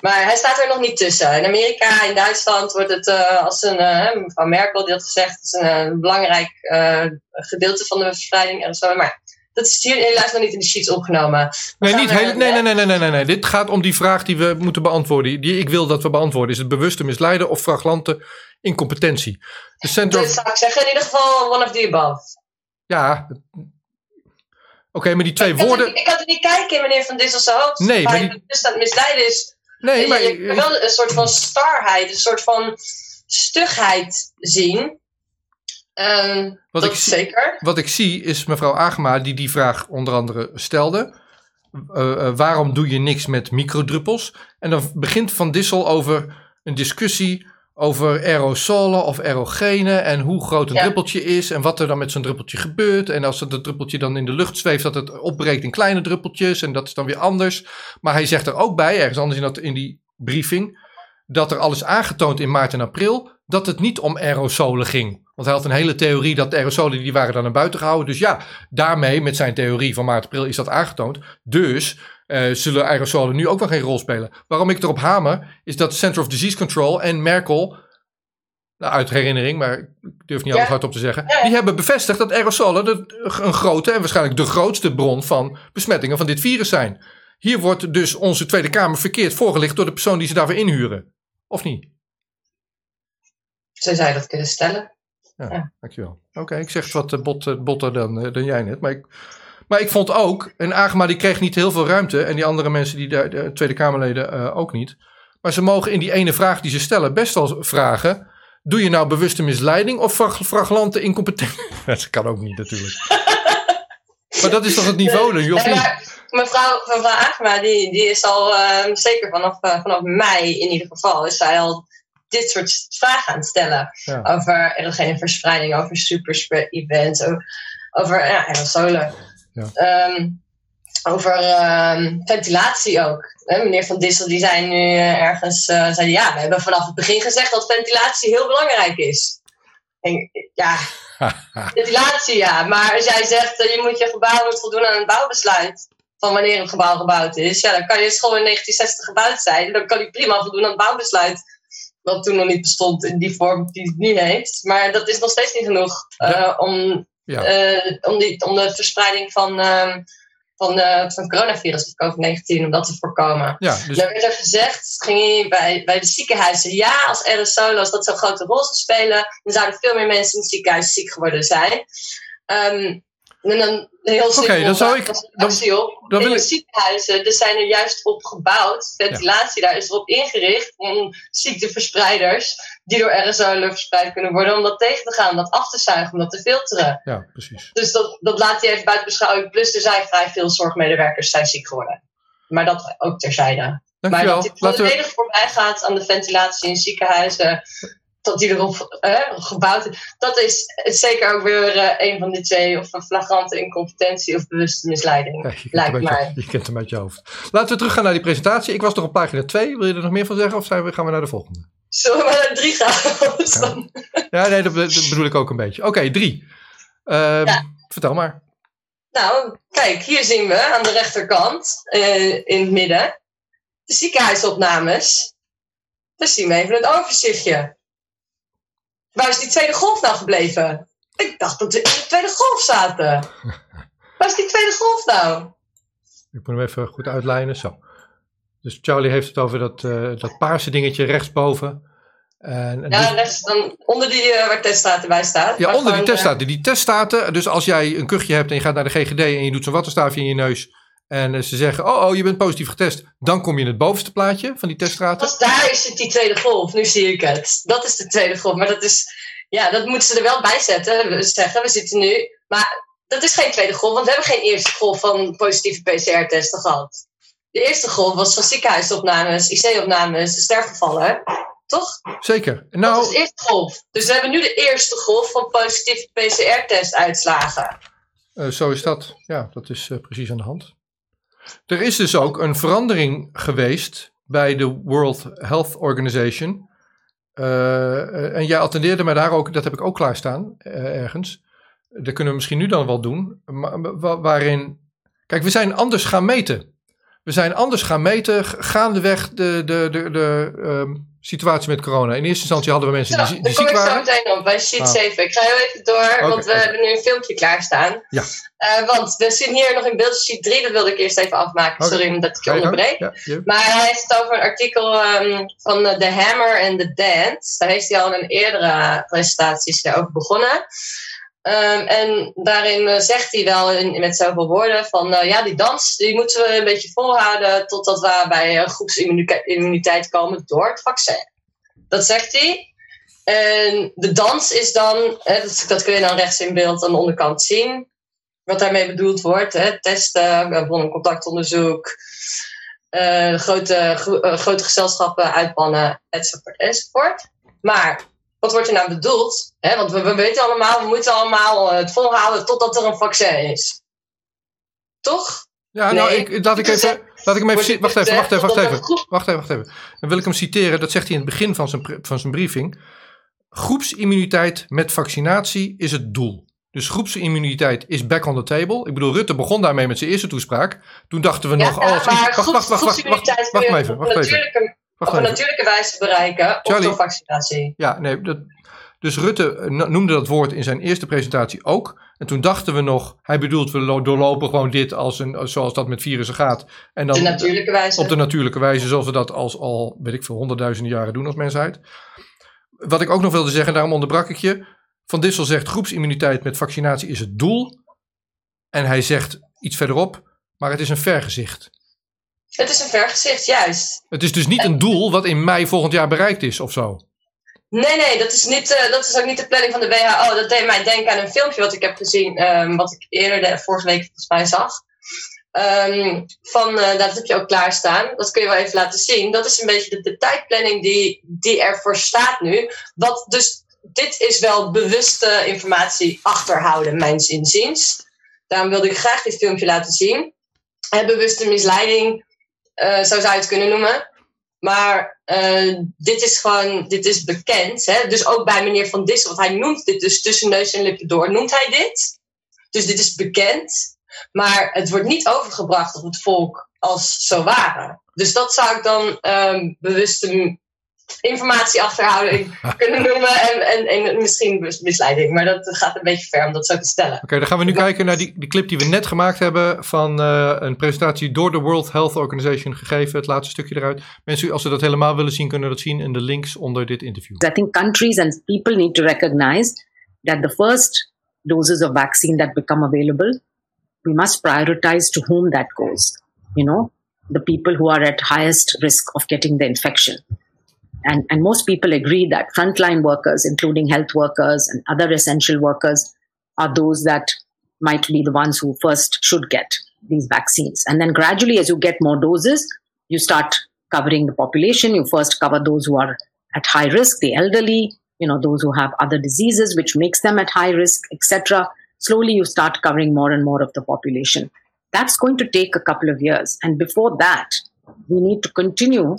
Maar hij staat er nog niet tussen. In Amerika, in Duitsland wordt het eh, als een, eh, mevrouw Merkel die had gezegd, het is een eh, belangrijk eh, gedeelte van de verspreiding aerosolen. Maar dat is hier helaas nog niet in de sheets opgenomen. Nee, niet hele, nee, nee, nee, nee, nee, nee, nee. Dit gaat om die vraag die we moeten beantwoorden. Die ik wil dat we beantwoorden. Is het bewuste misleiden of flagrante incompetentie? De Center Dus zou ik zeggen, in ieder geval one of the above. Ja. Oké, maar die twee Ik woorden... ik kan het niet kijken in meneer Van Dissel's hoofd. Nee, maar die- dus dat misleiden is Nee, maar... je, kan wel een soort van starheid, een soort van stugheid zien. Ehm, Wat dat ik zeker. Wat ik zie is mevrouw Agema die die vraag onder andere stelde. Eh, eh, waarom doe je niks met microdruppels? En dan begint Van Dissel over een discussie over aerosolen of aerogene en hoe groot een Ja. druppeltje is en wat er dan met zo'n druppeltje gebeurt. En als het druppeltje dan in de lucht zweeft, dat het opbreekt in kleine druppeltjes en dat is dan weer anders. Maar hij zegt er ook bij, ergens anders in, dat, in die briefing, dat er alles aangetoond in maart en april dat het niet om aerosolen ging. Want hij had een hele theorie dat de aerosolen die waren dan naar buiten gehouden. Dus ja, daarmee met zijn theorie van maart april is dat aangetoond. Dus eh, zullen aerosolen nu ook wel geen rol spelen. Waarom ik erop hamer is dat Center of Disease Control en Merkel, nou, uit herinnering, maar ik durf niet Ja. alles hardop te zeggen, Ja. die hebben bevestigd dat aerosolen de, een grote en waarschijnlijk de grootste bron van besmettingen van dit virus zijn. Hier wordt dus onze Tweede Kamer verkeerd voorgelicht door de persoon die ze daarvoor inhuren. Of niet? Zo zou je dat kunnen stellen. Dankjewel. Oké, ik zeg wat eh, bot, eh, botter dan, dan jij net. Maar ik, maar ik vond ook, en Agema die kreeg niet heel veel ruimte. En die andere mensen, die de, de Tweede Kamerleden eh, ook niet. Maar ze mogen in die ene vraag die ze stellen best wel vragen. Doe je nou bewuste misleiding of frag- flagrante incompetentie? [laughs] dat kan ook niet natuurlijk. [laughs] maar dat is toch het niveau nu, of niet? mevrouw, mevrouw Agema, die, die is al ehm, zeker vanaf, eh, vanaf mei in ieder geval, is zij al dit soort vragen aan het stellen. Ja. Over erogene verspreiding, over superspread events, over, over ja, aerosolen. Ja. Ehm, over ehm, ventilatie ook. Hè, meneer Van Dissel die zei nu eh, ergens, eh, zei ja, we hebben vanaf het begin gezegd dat ventilatie heel belangrijk is. En, ja, [laughs] ventilatie ja, maar als jij zegt eh, je moet je gebouw moet voldoen aan een bouwbesluit van wanneer een gebouw gebouwd is, ja, dan kan je school in 1960 gebouwd zijn, dan kan die prima voldoen aan het bouwbesluit. Wat toen nog niet bestond in die vorm die het nu heeft. Maar dat is nog steeds niet genoeg eh, Ja. om, Ja. eh, om, die, om de verspreiding van, ehm van, eh van coronavirus of COVID-19, om dat te voorkomen. Ja, dus Er werd er gezegd, ging bij, bij de ziekenhuizen, ja, als aerosolen, dat zo'n grote rol zou spelen, dan zouden veel meer mensen in het ziekenhuis ziek geworden zijn. Ehm, en dan heel simpel, dan zou ik- dan- wil ik- ziekenhuizen, zijn er juist op gebouwd, ventilatie daar is erop ingericht om ziekteverspreiders die door aerosolen verspreid kunnen worden, om dat tegen te gaan, om dat af te zuigen, om dat te filteren. ja, precies. Dus dat, dat laat hij even buiten beschouwing. Plus er zijn vrij veel zorgmedewerkers zijn ziek geworden. Maar dat ook terzijde. Maar Dankjewel. dat hij Laten we, volledig voorbij gaat aan de ventilatie in ziekenhuizen. Dat die erop eh, gebouwd is. Dat is zeker ook weer eh, een van die twee. Of een flagrante incompetentie of bewuste misleiding. Ja, lijkt je, mij. je kent hem uit je hoofd. Laten we teruggaan naar die presentatie. Ik was nog op pagina 2. Wil je er nog meer van zeggen of zijn we, gaan we naar de volgende? Zullen we naar drie gaan? [laughs] Ja, nee, dat, be- dat bedoel ik ook een beetje. Oké, drie. Ehm, Ja. Vertel maar. Nou, kijk, hier zien we aan de rechterkant, eh, in het midden, de ziekenhuisopnames. Dan zien we even het overzichtje. Waar is die tweede golf nou gebleven? Ik dacht dat we in de tweede golf zaten. [laughs] Waar is die tweede golf nou? Ik moet hem even goed uitlijnen. Zo. Dus Charlie heeft het over dat, uh, dat paarse dingetje rechtsboven. En, en ja, dus, dan onder die uh, waar teststaten bij staat. Ja, onder die teststaten. Die teststaten, dus als jij een kuchje hebt en je gaat naar de GGD en je doet zo'n wattenstaafje in je neus. En ze zeggen, oh, oh, je bent positief getest. Dan kom je in het bovenste plaatje van die teststraten. Dus daar is het die tweede golf. Nu zie ik het. Dat is de tweede golf. Maar dat is, ja, dat moeten ze er wel bij zetten. We zeggen, we zitten nu. Maar dat is geen tweede golf, want we hebben geen eerste golf van positieve PCR-testen gehad. De eerste golf was van ziekenhuisopnames, IC-opnames, sterfgevallen. Toch? Zeker. Nou, dat is de eerste golf. Dus we hebben nu de eerste golf van positieve PCR-testuitslagen. Uh, zo is dat. Ja, dat is uh, precies aan de hand. Er is dus ook een verandering geweest bij de World Health Organization. Uh, en jij attendeerde mij daar ook, dat heb ik ook klaarstaan ergens. Dat kunnen we misschien nu dan wel doen. Maar, waarin. Kijk, we zijn anders gaan meten. We zijn anders gaan meten gaandeweg de, de, de, de um, situatie met corona. In eerste instantie hadden we mensen die, die, die ziek waren. Ik kom zo meteen op bij sheet ah. 7. Ik ga heel even door, want we hebben nu een filmpje klaarstaan. Ja. Uh, want we zien hier nog in beeld sheet 3. Dat wilde ik eerst even afmaken. Sorry omdat ik je onderbreek. Ja, maar hij heeft het over een artikel um, van The Hammer and the Dance. Daar heeft hij al in een eerdere presentaties daarover begonnen. Um, en daarin uh, zegt hij wel in, met zoveel woorden van uh, ja, die dans die moeten we een beetje volhouden totdat we bij uh, groepsimmuniteit komen door het vaccin. Dat zegt hij. En de dans is dan, hè, dat, kun je dan rechts in beeld aan de onderkant zien, wat daarmee bedoeld wordt. Hè, testen, contactonderzoek, grote, grote gezelschappen uitbannen, enzovoort. Maar wat wordt er nou bedoeld? Hè? Want we, we, weten allemaal, we moeten allemaal eh, het volhouden totdat er een vaccin is. Toch? Ja, nou, ik, laat ik even. Laat ik hem even wacht even, wacht even, wacht even. Wacht even, wacht even. Dan wil ik hem citeren. Dat zegt hij in het begin van zijn, van zijn briefing. Groepsimmuniteit met vaccinatie is het doel. Dus groepsimmuniteit is back on the table. Ik bedoel, Rutte begon daarmee met zijn eerste toespraak. Toen dachten we nog. als, wacht, wacht, wacht, wacht, wacht, wacht, wacht, even. Wacht even op een natuurlijke wijze bereiken of door vaccinatie. Ja, nee, dat, dus Rutte eh, noemde dat woord in zijn eerste presentatie ook. En toen dachten we nog, hij bedoelt, we doorlopen gewoon dit als een, zoals dat met virussen gaat. En dan, de natuurlijke wijze. Op de natuurlijke wijze, zoals we dat als al, weet ik veel, honderdduizenden jaren doen als mensheid. Wat ik ook nog wilde zeggen, daarom onderbrak ik je. Van Dissel zegt, groepsimmuniteit met vaccinatie is het doel. En hij zegt iets verderop, maar het is een vergezicht. Het is een vergezicht, juist. Het is dus niet een doel wat in mei volgend jaar bereikt is of zo? Nee, nee, dat is, niet, uh, dat is ook niet de planning van de WHO. Dat deed mij denken aan een filmpje wat ik heb gezien, um, wat ik eerder de, vorige week volgens mij zag. Um, van, uh, dat heb je ook klaarstaan. Dat kun je wel even laten zien. Dat is een beetje de, de tijdplanning die, die ervoor staat nu. Wat dus, dit is wel bewuste informatie achterhouden, mijns inziens. Daarom wilde ik graag dit filmpje laten zien. En bewuste misleiding uh, zo zou je het kunnen noemen. Maar uh, dit is gewoon, dit is bekend. Hè? Dus ook bij meneer Van Dissel, want hij noemt dit dus tussen neus en lippen door, noemt hij dit. Dus dit is bekend. Maar het wordt niet overgebracht op het volk als zo ware. Dus dat zou ik dan um, bewuste informatie achterhouden [laughs] kunnen noemen. En, en, en misschien misleiding. Maar dat gaat een beetje ver om dat zo te stellen. Oké, dan gaan we nu kijken naar die, die clip die we net gemaakt hebben. Van uh, een presentatie door de World Health Organization gegeven. Het laatste stukje eruit. Mensen, als ze dat helemaal willen zien, kunnen dat zien in de links onder dit interview. I think countries and people need to recognize that the first doses of vaccine that become available, we must prioritize to whom that goes. You know, the people who are at highest risk of getting the infection. And, and most people agree that frontline workers, including health workers and other essential workers, are those that might be the ones who first should get these vaccines. And then gradually, as you get more doses, you start covering the population. You first cover those who are at high risk, the elderly, you know, those who have other diseases which makes them at high risk, etc. Slowly, you start covering more and more of the population. That's going to take a couple of years. And before that, we need to continue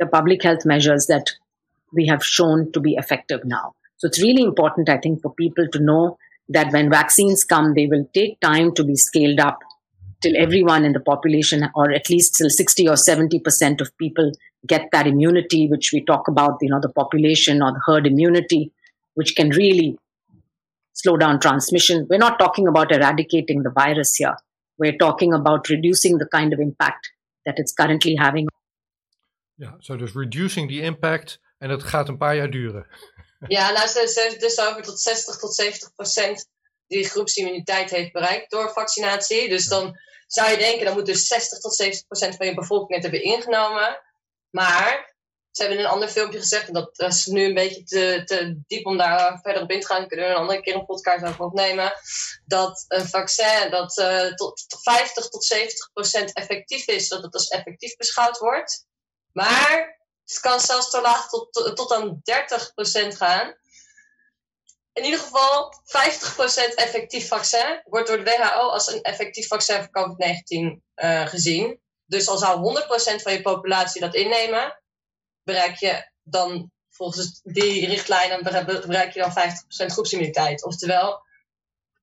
the public health measures that we have shown to be effective now. So it's really important, I think, for people to know that when vaccines come, they will take time to be scaled up till everyone in the population, or at least till 60 or 70% of people get that immunity, which we talk about, you know, the population or the herd immunity, which can really slow down transmission. We're not talking about eradicating the virus here. We're talking about reducing the kind of impact that it's currently having. Ja, so dus reducing the impact en dat gaat een paar jaar duren. [laughs] Ja, nou, dus over tot 60 tot 70 procent die groepsimmuniteit heeft bereikt door vaccinatie. Dus dan zou je denken, dan moet dus 60 tot 70 procent van je bevolking het hebben ingenomen. Maar ze hebben in een ander filmpje gezegd, en dat is nu een beetje te, te diep om daar verder op in te gaan, kunnen we een andere keer een podcast over opnemen, dat een vaccin dat eh, tot, tot 50 tot 70 procent effectief is, dat het als effectief beschouwd wordt. Maar het kan zelfs te laag tot, tot, aan 30 procent gaan. In ieder geval, 50% effectief vaccin wordt door de WHO als een effectief vaccin voor COVID-19 eh, gezien. Dus al zou 100% van je populatie dat innemen, bereik je dan volgens die richtlijnen bereik je dan 50% groepsimmuniteit. Oftewel,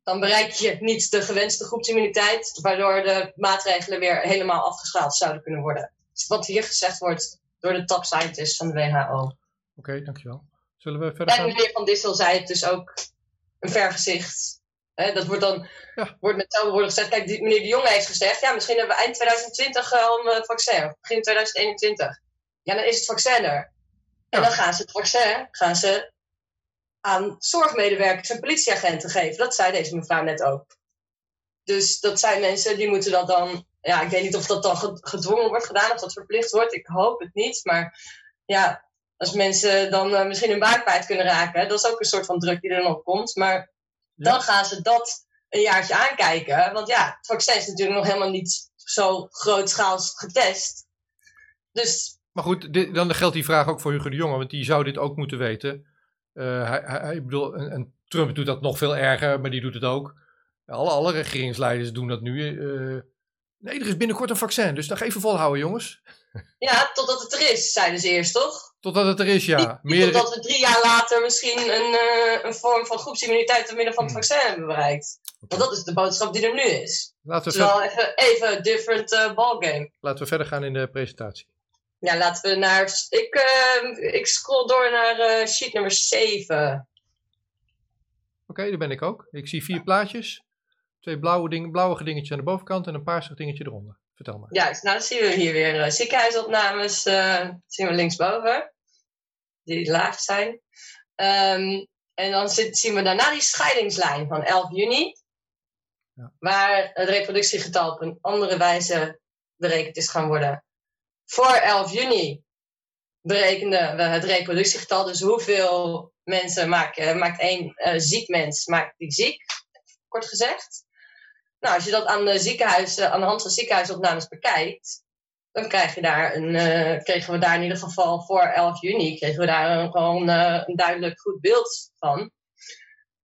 dan bereik je niet de gewenste groepsimmuniteit, waardoor de maatregelen weer helemaal afgeschaald zouden kunnen worden. Wat hier gezegd wordt door de top scientists van de WHO. Oké, dankjewel. Zullen we verder En gaan? meneer Van Dissel zei het dus ook een vergezicht. Hè, dat wordt dan Ja. wordt met hetzelfde woorden gezegd. Kijk, die, meneer De Jonge heeft gezegd, ja, misschien hebben we eind 2020 al een vaccin. Begin 2021. Ja, dan is het vaccin er. En Ja. dan gaan ze het vaccin gaan ze aan zorgmedewerkers en politieagenten geven. Dat zei deze mevrouw net ook. Dus dat zijn mensen die moeten dat dan. Ja, ik weet niet of dat dan ge- gedwongen wordt gedaan, of dat verplicht wordt. Ik hoop het niet. Maar ja, als mensen dan eh, misschien hun baan kwijt kunnen raken, dat is ook een soort van druk die er dan op komt. Maar Ja. dan gaan ze dat een jaartje aankijken. Want ja, het vaccin is natuurlijk nog helemaal niet zo grootschaals getest. Dus Maar goed, dit- dan geldt die vraag ook voor Hugo de Jonge, want die zou dit ook moeten weten. Eh, hij, hij, ik bedoel, en, en Trump doet dat nog veel erger, maar die doet het ook. Alle, alle regeringsleiders doen dat nu. eh. Nee, er is binnenkort een vaccin, dus nog even volhouden, jongens. ja, totdat het er is, zeiden ze eerst, toch? Totdat het er is, ja. Niet Meerdere, totdat we drie jaar later misschien een, eh, een vorm van groepsimmuniteit door middel van het Hmm. vaccin hebben bereikt. Want dat is de boodschap die er nu is. laten, we Het is ver- wel even, even een different eh, ballgame. laten we verder gaan in de presentatie. Ja, laten we naar. Ik, eh, ik scroll door naar sheet nummer 7. Oké, daar ben ik ook. Ik zie vier plaatjes. Twee blauwe, dingen, blauwe dingetjes aan de bovenkant en een paarsig dingetje eronder. Vertel maar. Juist, nou dan zien we hier weer eh, ziekenhuisopnames. eh, zien we linksboven. Die laag zijn. Ehm, en dan zit- zien we daarna die scheidingslijn van 11 juni. Ja. Waar het reproductiegetal op een andere wijze berekend is gaan worden. Voor 11 juni berekenden we het reproductiegetal. Dus hoeveel mensen maakt, eh, maakt één ziek mens maakt die ziek. Kort gezegd. Nou, als je dat aan de, ziekenhuis, aan de hand van ziekenhuisopnames bekijkt, dan krijg je daar een, eh, kregen we daar in ieder geval voor 11 juni, kregen we daar een, gewoon eh, een duidelijk goed beeld van.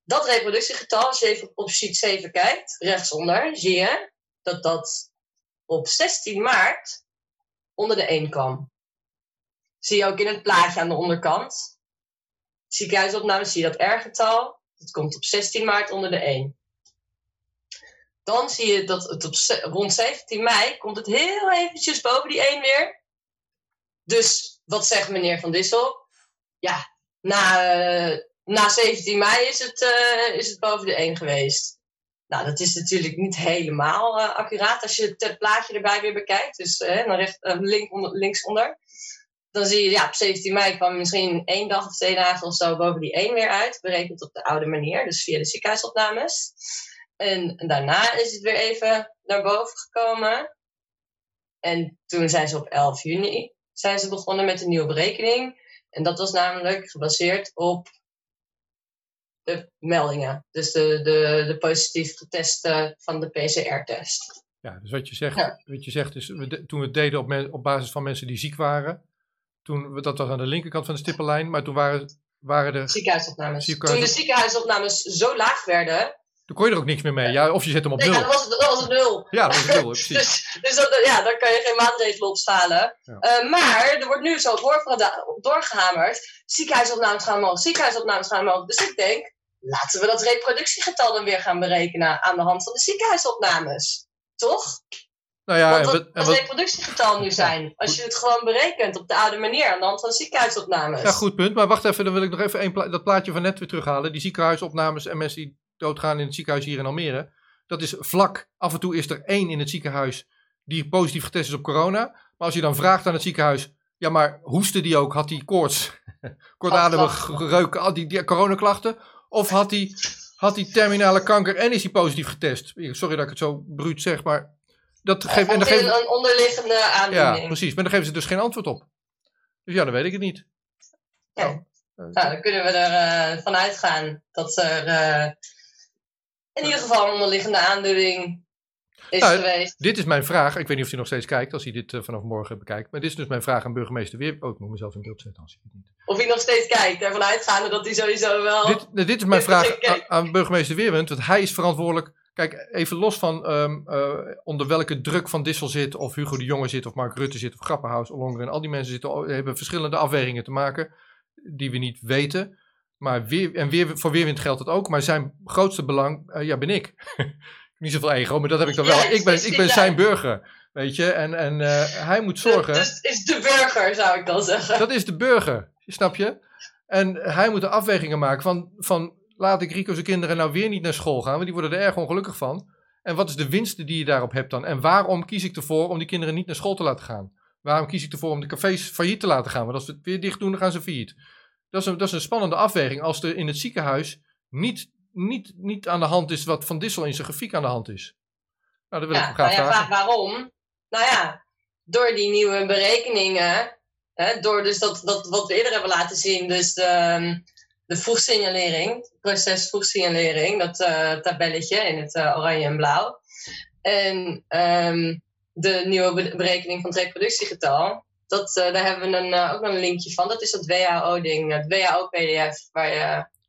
Dat reproductiegetal, als je even op sheet 7 kijkt, rechtsonder, zie je dat dat op 16 maart onder de 1 kwam. Zie je ook in het plaatje aan de onderkant. Ziekenhuisopnames zie je dat R-getal. Dat komt op 16 maart onder de 1 dan zie je dat het op rond 17 mei komt het heel eventjes boven die 1 weer. Dus wat zegt meneer Van Dissel? Ja, na, eh, na 17 mei is het, eh, is het boven de 1 geweest. Nou, dat is natuurlijk niet helemaal eh, accuraat als je het plaatje erbij weer bekijkt. Dus dan recht, link onder, linksonder. Dan zie je, ja, op 17 mei kwam misschien één dag of twee dagen of zo boven die 1 weer uit. Berekend op de oude manier, dus via de ziekenhuisopnames. En, daarna is het weer even naar boven gekomen. En toen zijn ze op 11 juni zijn ze begonnen met een nieuwe berekening. En dat was namelijk gebaseerd op de meldingen. Dus de, de, de positief getesten van de PCR-test. Ja, dus wat je zegt, Ja. wat je zegt is, we de- toen we het deden op, op basis van mensen die ziek waren, toen, dat was aan de linkerkant van de stippenlijn, maar toen waren, waren er, Ziekenhuisopnames. Ziekenhuis- Toen de ziekenhuisopnames zo laag werden. Toen kon je er ook niks meer mee. Ja, of je zet hem op Nee, ja, nul. dat, was het, dat was het nul. Ja, dat is nul, precies. [laughs] Dus, dus dat, ja, dan kan je geen maatregelen opschalen. Ja. Eh, maar er wordt nu zo doorgehamerd. Ziekenhuisopnames gaan omhoog, ziekenhuisopnames gaan omhoog. Dus ik denk, laten we dat reproductiegetal dan weer gaan berekenen aan de hand van de ziekenhuisopnames. Toch? Nou ja, Want wat, en het wat, reproductiegetal nu zijn. Als je het gewoon berekent op de oude manier aan de hand van ziekenhuisopnames. ja, goed punt. Maar wacht even, dan wil ik nog even een pla- dat plaatje van net weer terughalen. Die ziekenhuisopnames en mensen die doodgaan in het ziekenhuis hier in Almere. Dat is vlak. Af en toe is er één in het ziekenhuis die positief getest is op corona. Maar als je dan vraagt aan het ziekenhuis, ja, maar hoestte die ook? Had die koorts, [laughs] kortademig reuk, al die, die coronaklachten? Of had die, had die terminale kanker en is die positief getest? Sorry dat ik het zo bruut zeg, maar dat geeft... en dan geeft geven, een onderliggende aandoening. ja, precies. Maar dan geven ze dus geen antwoord op. Dus ja, dan weet ik het niet. Nee. Oh. Nou, dan kunnen we er uh, van uitgaan dat er uh, in ieder geval een onderliggende aandoening is Nou, geweest. Dit is mijn vraag. Ik weet niet of hij nog steeds kijkt als hij dit eh, vanaf morgen bekijkt. Maar dit is dus mijn vraag aan burgemeester Weer. Oh, ik moet mezelf in beeld zetten als hij het niet. Of hij nog steeds kijkt, ervan uitgaande dat hij sowieso wel... Dit, nou, dit is mijn vraag aan, aan burgemeester Weerwind. Want hij is verantwoordelijk. Kijk, even los van ehm, eh, onder welke druk Van Dissel zit, of Hugo de Jonge zit, of Mark Rutte zit, of Grappenhaus, Ollongren. Al die mensen zitten, hebben verschillende afwegingen te maken die we niet weten. Maar weer, en weer, voor Weerwind geldt het ook. Maar zijn grootste belang, eh, ja, ben ik. [laughs] niet zoveel ego, maar dat heb ik dan wel. Ja, ik ben, ik ben zijn burger, weet je. En, en eh, hij moet zorgen. Dus is de burger, zou ik dan zeggen. Dat is de burger, snap je? En hij moet de afwegingen maken van, van laat ik Rico's kinderen nou weer niet naar school gaan, want die worden er erg ongelukkig van. En wat is de winst die je daarop hebt dan? En waarom kies ik ervoor om die kinderen niet naar school te laten gaan? Waarom kies ik ervoor om de cafés failliet te laten gaan? Want als we het weer dicht doen, dan gaan ze failliet. Dat is een, dat is een spannende afweging als er in het ziekenhuis niet, niet, niet aan de hand is wat Van Dissel in zijn grafiek aan de hand is. Nou, dat wil ik Ja, hem graag nou ja, vragen. vraag waarom? Nou ja, door die nieuwe berekeningen, hè, door dus dat, dat wat we eerder hebben laten zien, dus de, ehm, de vroegsignalering, proces vroegsignalering, dat eh, tabelletje in het eh, oranje en blauw. En ehm, de nieuwe be- berekening van het reproductiegetal, dat, eh, daar hebben we een, eh, ook nog een linkje van. Dat is dat WHO-ding, het WHO-PDF, waar, je,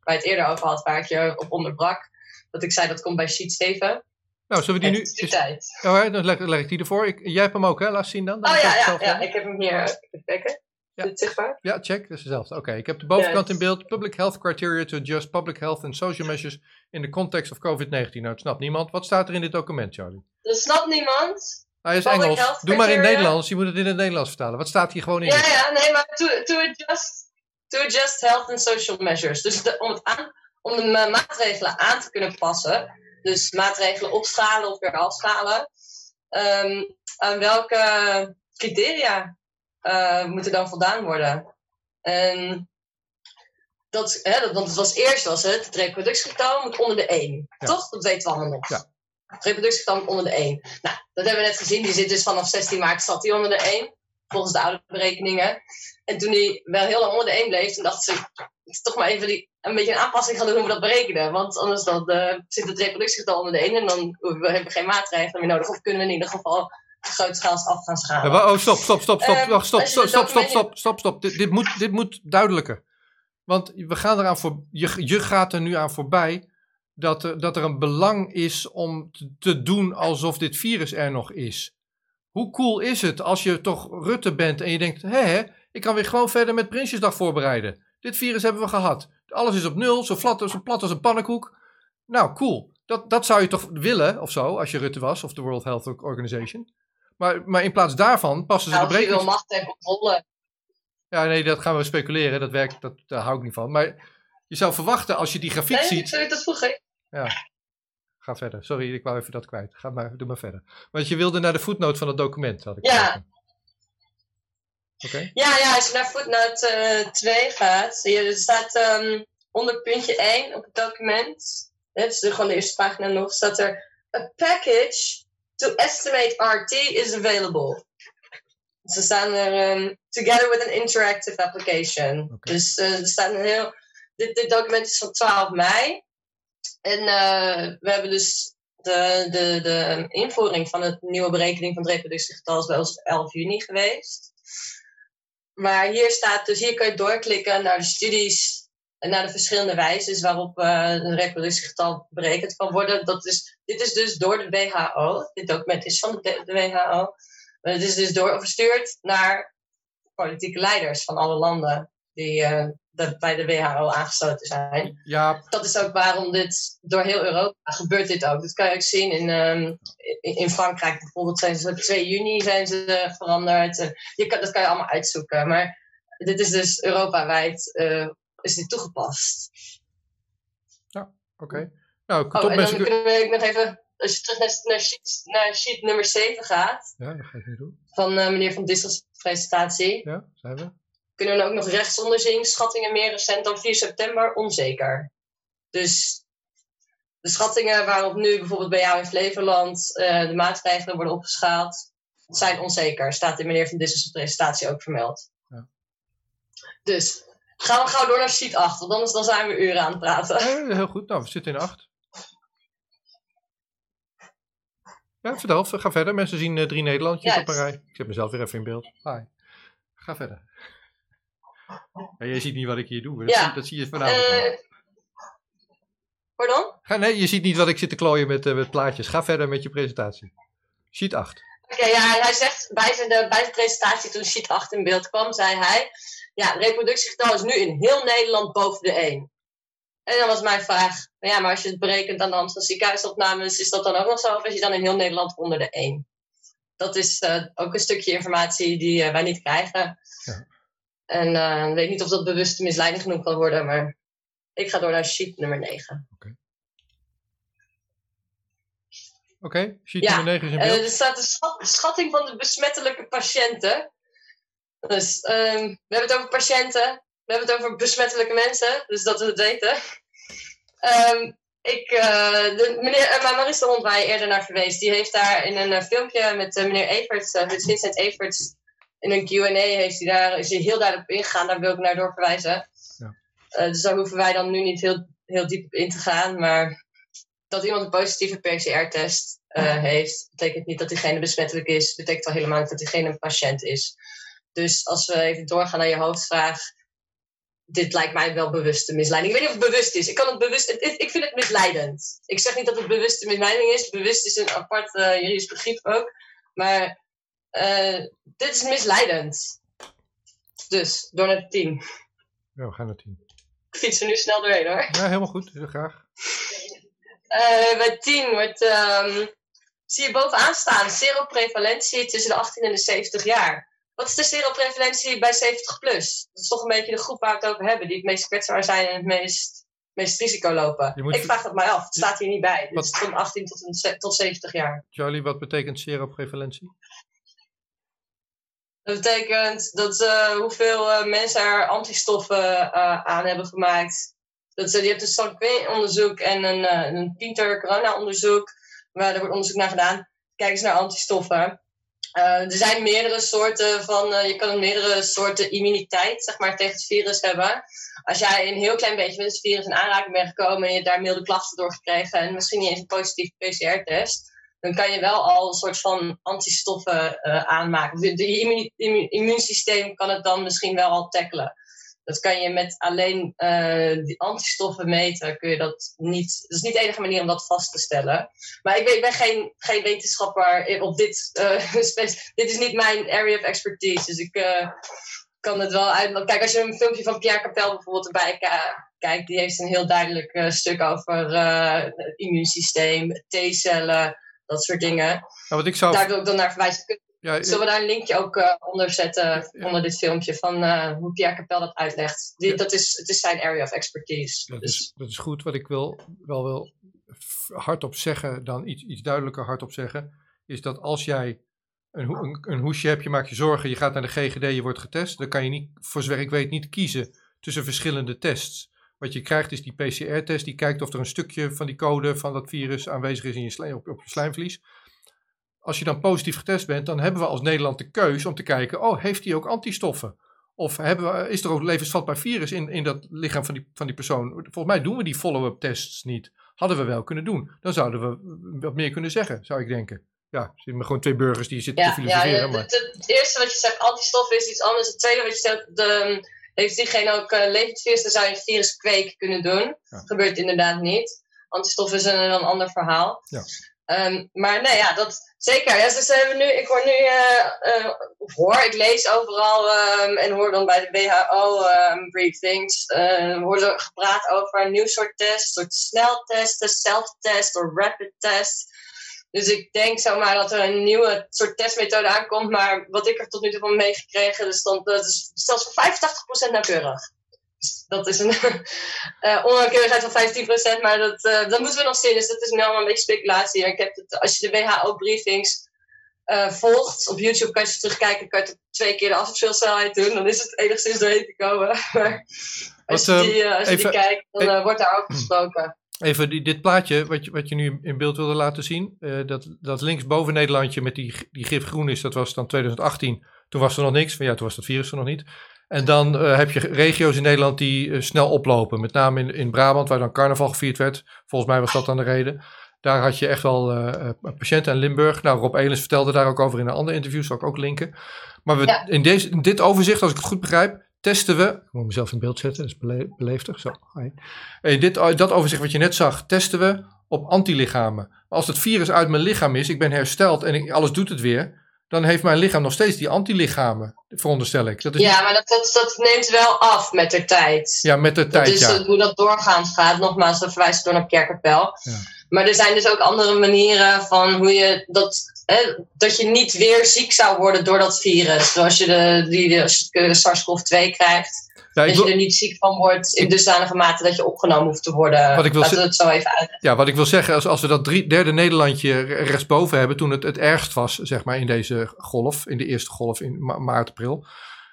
waar je het eerder over had, waar ik je op onderbrak. Dat ik zei, dat komt bij sheet 7. Nou, zullen we die nu... Is tijd. Oh, dan leg, leg ik die ervoor. Ik, jij hebt hem ook, hè? Laat zien dan. Dan Oh ja, ja, ja, ik heb hem hier. Even kijken. Ja. Is het zichtbaar? Ja, check. Dat is dezelfde. Oké, ik heb de bovenkant in beeld. Public health criteria to adjust public health and social measures in the context of COVID-19. Nou, het snapt niemand. Wat staat er in dit document, Charlie? Dat snapt niemand. Hij is Engels. Doe maar in het. Nederlands. Je moet het in het Nederlands vertalen. Wat staat hier gewoon in? Ja, ja, nee, maar to, to, adjust, to adjust health and social measures. Dus de, om, het aan, om de ma- maatregelen aan te kunnen passen. Dus maatregelen opschalen of weer afschalen. ehm, aan welke criteria eh, moeten dan voldaan worden? En dat, hè, dat, want het was eerst was het, het reproductiegetal moet onder de 1. Ja. Toch? Dat weten we allemaal nog. Ja. Moet onder de 1. Nou, dat hebben we net gezien. Die zit dus vanaf 16 maart zat hij onder de 1. Volgens de oude berekeningen. En toen hij wel heel lang onder de 1 bleef, toen dachten ze, ik toch maar even die, een beetje een aanpassing gaan doen hoe we dat berekenen. Want anders dan, eh, zit het reproductiegetal onder de 1 en dan we hebben we geen maatregelen meer nodig. Of kunnen we in ieder geval grootschaals af gaan schalen. oh, stop, stop, stop, stop. Ehm, stop, stop, stop, stop, stop, stop. Dit, dit, moet, dit moet duidelijker. Want we gaan eraan voor, je, je gaat er nu aan voorbij dat er, dat er een belang is om te, doen alsof dit virus er nog is. Hoe cool is het als je toch Rutte bent en je denkt, hé, hé, ik kan weer gewoon verder met Prinsjesdag voorbereiden. Dit virus hebben we gehad. Alles is op nul, zo, flat, zo plat als een pannenkoek. Nou, cool. Dat, dat zou je toch willen, of zo, als je Rutte was, of de World Health Organization. Maar, maar in plaats daarvan passen ze Nou, de als je wil macht en controle. Ja, nee, dat gaan we speculeren. Dat werkt, dat, daar hou ik niet van. Maar je zou verwachten als je die grafiek Nee, ziet... sorry, dat vroeg ik. Ga verder. Sorry, ik wou even dat kwijt. Ga maar, doe maar verder. Want je wilde naar de voetnoot van het document, had ik Ja. Oké. Ja, ja, als je naar footnote eh 2 gaat, zie je, er staat ehm, onder puntje 1 op het document, dus de- gewoon de eerste pagina nog, staat er A package to estimate RT is available. Er staan er ehm, together with an interactive application. Dus eh, er staat een heel. Dit, dit document is van 12 mei. En eh, we hebben dus de, de, de invoering van de nieuwe berekening van het reproductiegetal is bij ons op 11 juni geweest. Maar hier staat dus, hier kan je doorklikken naar de studies en naar de verschillende wijzes waarop eh een reproductiegetal berekend kan worden. Dat is, dit is dus door de WHO. Dit document is van de, WHO. Maar het is dus doorverstuurd naar politieke leiders van alle landen die eh, de- bij de WHO aangesloten zijn Ja, dat is ook waarom dit door heel Europa gebeurt dit ook. Dat kan je ook zien in, ehm, in, in Frankrijk bijvoorbeeld zijn ze op 2 juni zijn ze veranderd. En je kan, dat kan je allemaal uitzoeken. Maar dit is dus Europa-wijd eh, is dit toegepast. oké. Nou, Oh, en dan mensen... kunnen we nog even als je terug naar, naar, sheet, naar sheet nummer 7 gaat, Ja, dat ga ik nu doen. van eh, meneer Van Dissel's presentatie, Ja, zijn we. Kunnen ook nog rechtsonder zien, schattingen meer recent dan 4 september, onzeker. Dus de schattingen waarop nu bijvoorbeeld bij jou in Flevoland eh, de maatregelen worden opgeschaald, zijn onzeker. Staat in meneer Van Dissel's presentatie ook vermeld. Ja. Dus gaan we gauw door naar sheet 8, want anders dan zijn we uren aan het praten. Ja, heel goed. Nou, we zitten in acht. Ja, vertel. Ga verder. Mensen zien eh, drie Nederlandjes op een rij. Ik zet mezelf weer even in beeld. Hi. Ga verder. Ja, jij ziet niet wat ik hier doe. Dat, Ja. zie, dat zie je vanavond. Eh pardon? Ga, nee, je ziet niet wat ik zit te klooien met, eh, met plaatjes. Ga verder met je presentatie. Sheet 8. Oké, ja, hij zegt bij zijn, de, bij zijn presentatie toen sheet 8 in beeld kwam, zei hij, ja, reproductiegetal is nu in heel Nederland boven de 1. En dan was mijn vraag, ja, maar als je het berekent aan de hand van ziekenhuisopnames, is dat dan ook nog zo? Of is je dan in heel Nederland onder de 1? Dat is eh, ook een stukje informatie die eh, wij niet krijgen. Ja. En eh, ik weet niet of dat bewust misleiding genoeg kan worden, maar ik ga door naar sheet nummer 9. Oké, sheet Ja, nummer 9 is in Eh, beeld. er staat schat- schatting van de besmettelijke patiënten. Dus ehm, we hebben het over patiënten, we hebben het over besmettelijke mensen, dus dat we het weten. Ehm, ik, eh, de, meneer, uh, Maurice de Hond, waar je eerder naar verwees, die heeft daar in een eh, filmpje met eh, meneer Everts, eh, met Vincent Everts, in een Q&A heeft hij daar, is hij heel duidelijk op ingegaan, daar wil ik naar doorverwijzen. Ja. Eh, dus daar hoeven wij dan nu niet heel, heel diep op in te gaan, maar dat iemand een positieve PCR-test eh, heeft, betekent niet dat diegene besmettelijk is. Betekent al helemaal niet dat diegene een patiënt is. Dus als we even doorgaan naar je hoofdvraag. Dit lijkt mij wel bewuste misleiding. Ik weet niet of het bewust is. Ik, kan het bewust, ik vind het misleidend. Ik zeg niet dat het bewuste misleiding is. Bewust is een apart eh, juridisch begrip ook. Maar eh, dit is misleidend. Dus, door naar de 10. Ja, we gaan naar 10. Ik fiets er nu snel doorheen hoor. Ja, helemaal goed. Heel graag. Eh, bij 10 wordt, ehm, zie je bovenaan staan seroprevalentie tussen de 18 en de 70 jaar. Wat is de seroprevalentie bij 70 plus? Dat is toch een beetje de groep waar we het over hebben, die het meest kwetsbaar zijn en het meest, meest risico lopen. Moet- Ik vraag dat mij af, het staat hier niet bij. Het is van 18 tot, een tot 70 jaar. Charlie, wat betekent seroprevalentie? Dat betekent dat eh, hoeveel eh, mensen er antistoffen eh, aan hebben gemaakt. Dat, je hebt een sanguin onderzoek en een, een Pinter corona onderzoek. Waar er wordt onderzoek naar gedaan. Kijk eens naar antistoffen. Er zijn meerdere soorten van, je kan meerdere soorten immuniteit zeg maar, tegen het virus hebben. Als jij een heel klein beetje met het virus in aanraking bent gekomen en je hebt daar milde klachten door gekregen en misschien niet eens een positieve PCR-test, dan kan je wel al een soort van antistoffen eh, aanmaken. Immu- immuunsysteem kan het dan misschien wel al tackelen. Dat kan je met alleen eh, die antistoffen meten, kun je dat niet. Dat is niet de enige manier om dat vast te stellen. Maar ik ben, ik ben geen, geen wetenschapper op dit. [laughs] spe- dit is niet mijn area of expertise. Dus ik kan het wel uit. Kijk, als je een filmpje van Pierre Capel bijvoorbeeld erbij kijkt, die heeft een heel duidelijk stuk over het immuunsysteem, T-cellen, dat soort dingen. Wat ik zou... Daar wil ik dan naar verwijzen. Ja, Zullen we daar een linkje ook eh, onder zetten, Ja. onder dit filmpje, van eh, hoe Pierre Capel dat uitlegt? Die, Ja. dat is, het is zijn area of expertise. Dat Dus, is, dat is goed. Wat ik wil, wel wil hardop zeggen, dan iets, iets duidelijker hardop zeggen, is dat als jij een, een, een hoesje hebt, je maakt je zorgen, je gaat naar de GGD, je wordt getest, dan kan je niet, voor zover ik weet, niet kiezen tussen verschillende tests. Wat je krijgt is die PCR-test, die kijkt of er een stukje van die code van dat virus aanwezig is in je slijm, op, op je slijmvlies. Als je dan positief getest bent, dan hebben we als Nederland de keus om te kijken, oh, heeft hij ook antistoffen? Of hebben we, is er ook levensvatbaar virus in, in dat lichaam van die, van die persoon? Volgens mij doen we die follow-up tests niet. Hadden we wel kunnen doen. Dan zouden we wat meer kunnen zeggen, zou ik denken. Ja, er zitten gewoon twee burgers die zitten te ja, ja, filosoferen. het, maar... het- het eerste wat je zegt, antistoffen, is iets anders. Het tweede wat je zegt, de, heeft diegene ook eh, levend virus, dan zou je een viruskweek kunnen doen. Ja. Gebeurt inderdaad niet. Antistoffen zijn een, een ander verhaal. Ja. Ehm, maar nee, ja, dat zeker. Ja, dus, hebben nu, ik hoor nu, eh, eh, of hoor, ik lees overal ehm, en hoor dan bij de WHO ehm, briefings, eh wordt er gepraat over een nieuw soort test, soort sneltesten, self-test of rapid test. Dus ik denk zomaar dat er een nieuwe soort testmethode aankomt, maar wat ik er tot nu toe van meegekregen, dus dan, dat is zelfs voor 85% nauwkeurig. Dat is een uh, [laughs] onnauwkeurigheid van 15%, maar dat, uh, dat moeten we nog zien. Dus dat is nu allemaal een beetje speculatie. Ik heb het, als je de WHO-briefings uh, volgt, op YouTube kan je ze terugkijken, kan je het twee keer de afspeelsnelheid doen. Dan is het enigszins doorheen te komen. [laughs] maar als je, die, als je die kijkt, dan wordt daar ook gesproken. Even die, dit plaatje wat je, wat je nu in beeld wilde laten zien. Uh, dat, dat linksboven Nederlandje met die, die gif groen is, dat was dan 2018. Toen was er nog niks. Van ja, toen was dat virus er nog niet. En dan uh, heb je regio's in Nederland die uh, snel oplopen. Met name in, in Brabant, waar dan carnaval gevierd werd. Volgens mij was dat dan de reden. Daar had je echt wel patiënten in Limburg. Nou, Rob Elens vertelde daar ook over in een ander interview. Zal ik ook linken. Maar we, ja. in, deze, in dit overzicht, als ik het goed begrijp, testen we, ik moet mezelf in beeld zetten, dat is bele beleefdig. Zo, hey, dit, dat overzicht wat je net zag, testen we op antilichamen. Als het virus uit mijn lichaam is, ik ben hersteld en ik, alles doet het weer, dan heeft mijn lichaam nog steeds die antilichamen, veronderstel ik. Dat is ja, maar dat, dat, dat, neemt wel af met de tijd. Ja, met de tijd, dat is ja. hoe dat doorgaans gaat. Nogmaals, we verwijzen door naar Kerkerpel. Ja. Maar er zijn dus ook andere manieren van hoe je dat dat je niet weer ziek zou worden door dat virus. Zoals je de, die, de SARS-CoV-2 krijgt. Ja, dat je er niet ziek van wordt in dusdanige mate dat je opgenomen hoeft te worden. Wat ik wil Laten we het zo even uit. Ja, wat ik wil zeggen, als, als we dat drie, derde Nederlandje rechtsboven hebben, toen het het ergst was, zeg maar, in deze golf, in de eerste golf in maart, april.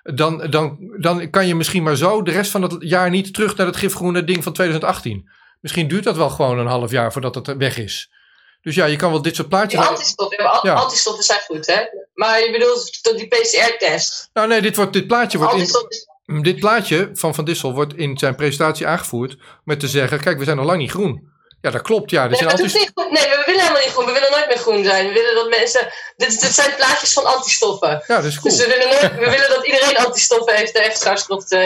Dan, dan, dan kan je misschien maar zo de rest van het jaar niet terug naar het gifgroene ding van 2018. Misschien duurt dat wel gewoon een half jaar voordat het weg is. Dus ja, je kan wel dit soort plaatjes... Die antistoffen, ja. antistoffen zijn goed, hè? Maar je bedoelt die PCR-test? Nou nee, dit, wordt, dit plaatje wordt... In, dit plaatje van Van Dissel wordt in zijn presentatie aangevoerd met te zeggen... Kijk, we zijn nog lang niet groen. Ja, dat klopt. Ja, nee, zijn niet nee, we willen helemaal niet groen. We willen nooit meer groen zijn. We willen dat mensen... Dit, dit zijn plaatjes van antistoffen. Ja, dat is goed. Dus we willen, nooit, we willen dat iedereen antistoffen heeft tegen SARS-CoV-2.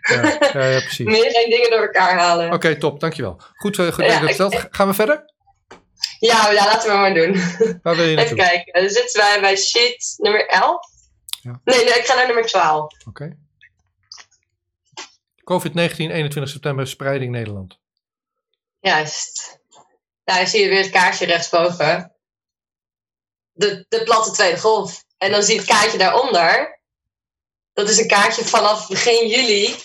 Ja, ja, ja, precies. [laughs] Meer geen dingen door elkaar halen. Oké, okay, top. Dankjewel. Goed, uh, goed ja, dat. Gaan we verder? Ja, ja, laten we maar doen. Waar wil je Even kijken. Dan zitten wij bij sheet nummer 11. Ja. Nee, nee, ik ga naar nummer 12. Oké. Okay. COVID-19, 21 september, spreiding Nederland. Juist. Daar zie je weer het kaartje rechtsboven. De, de platte tweede golf. En dan zie je het kaartje daaronder. Dat is een kaartje vanaf begin juli.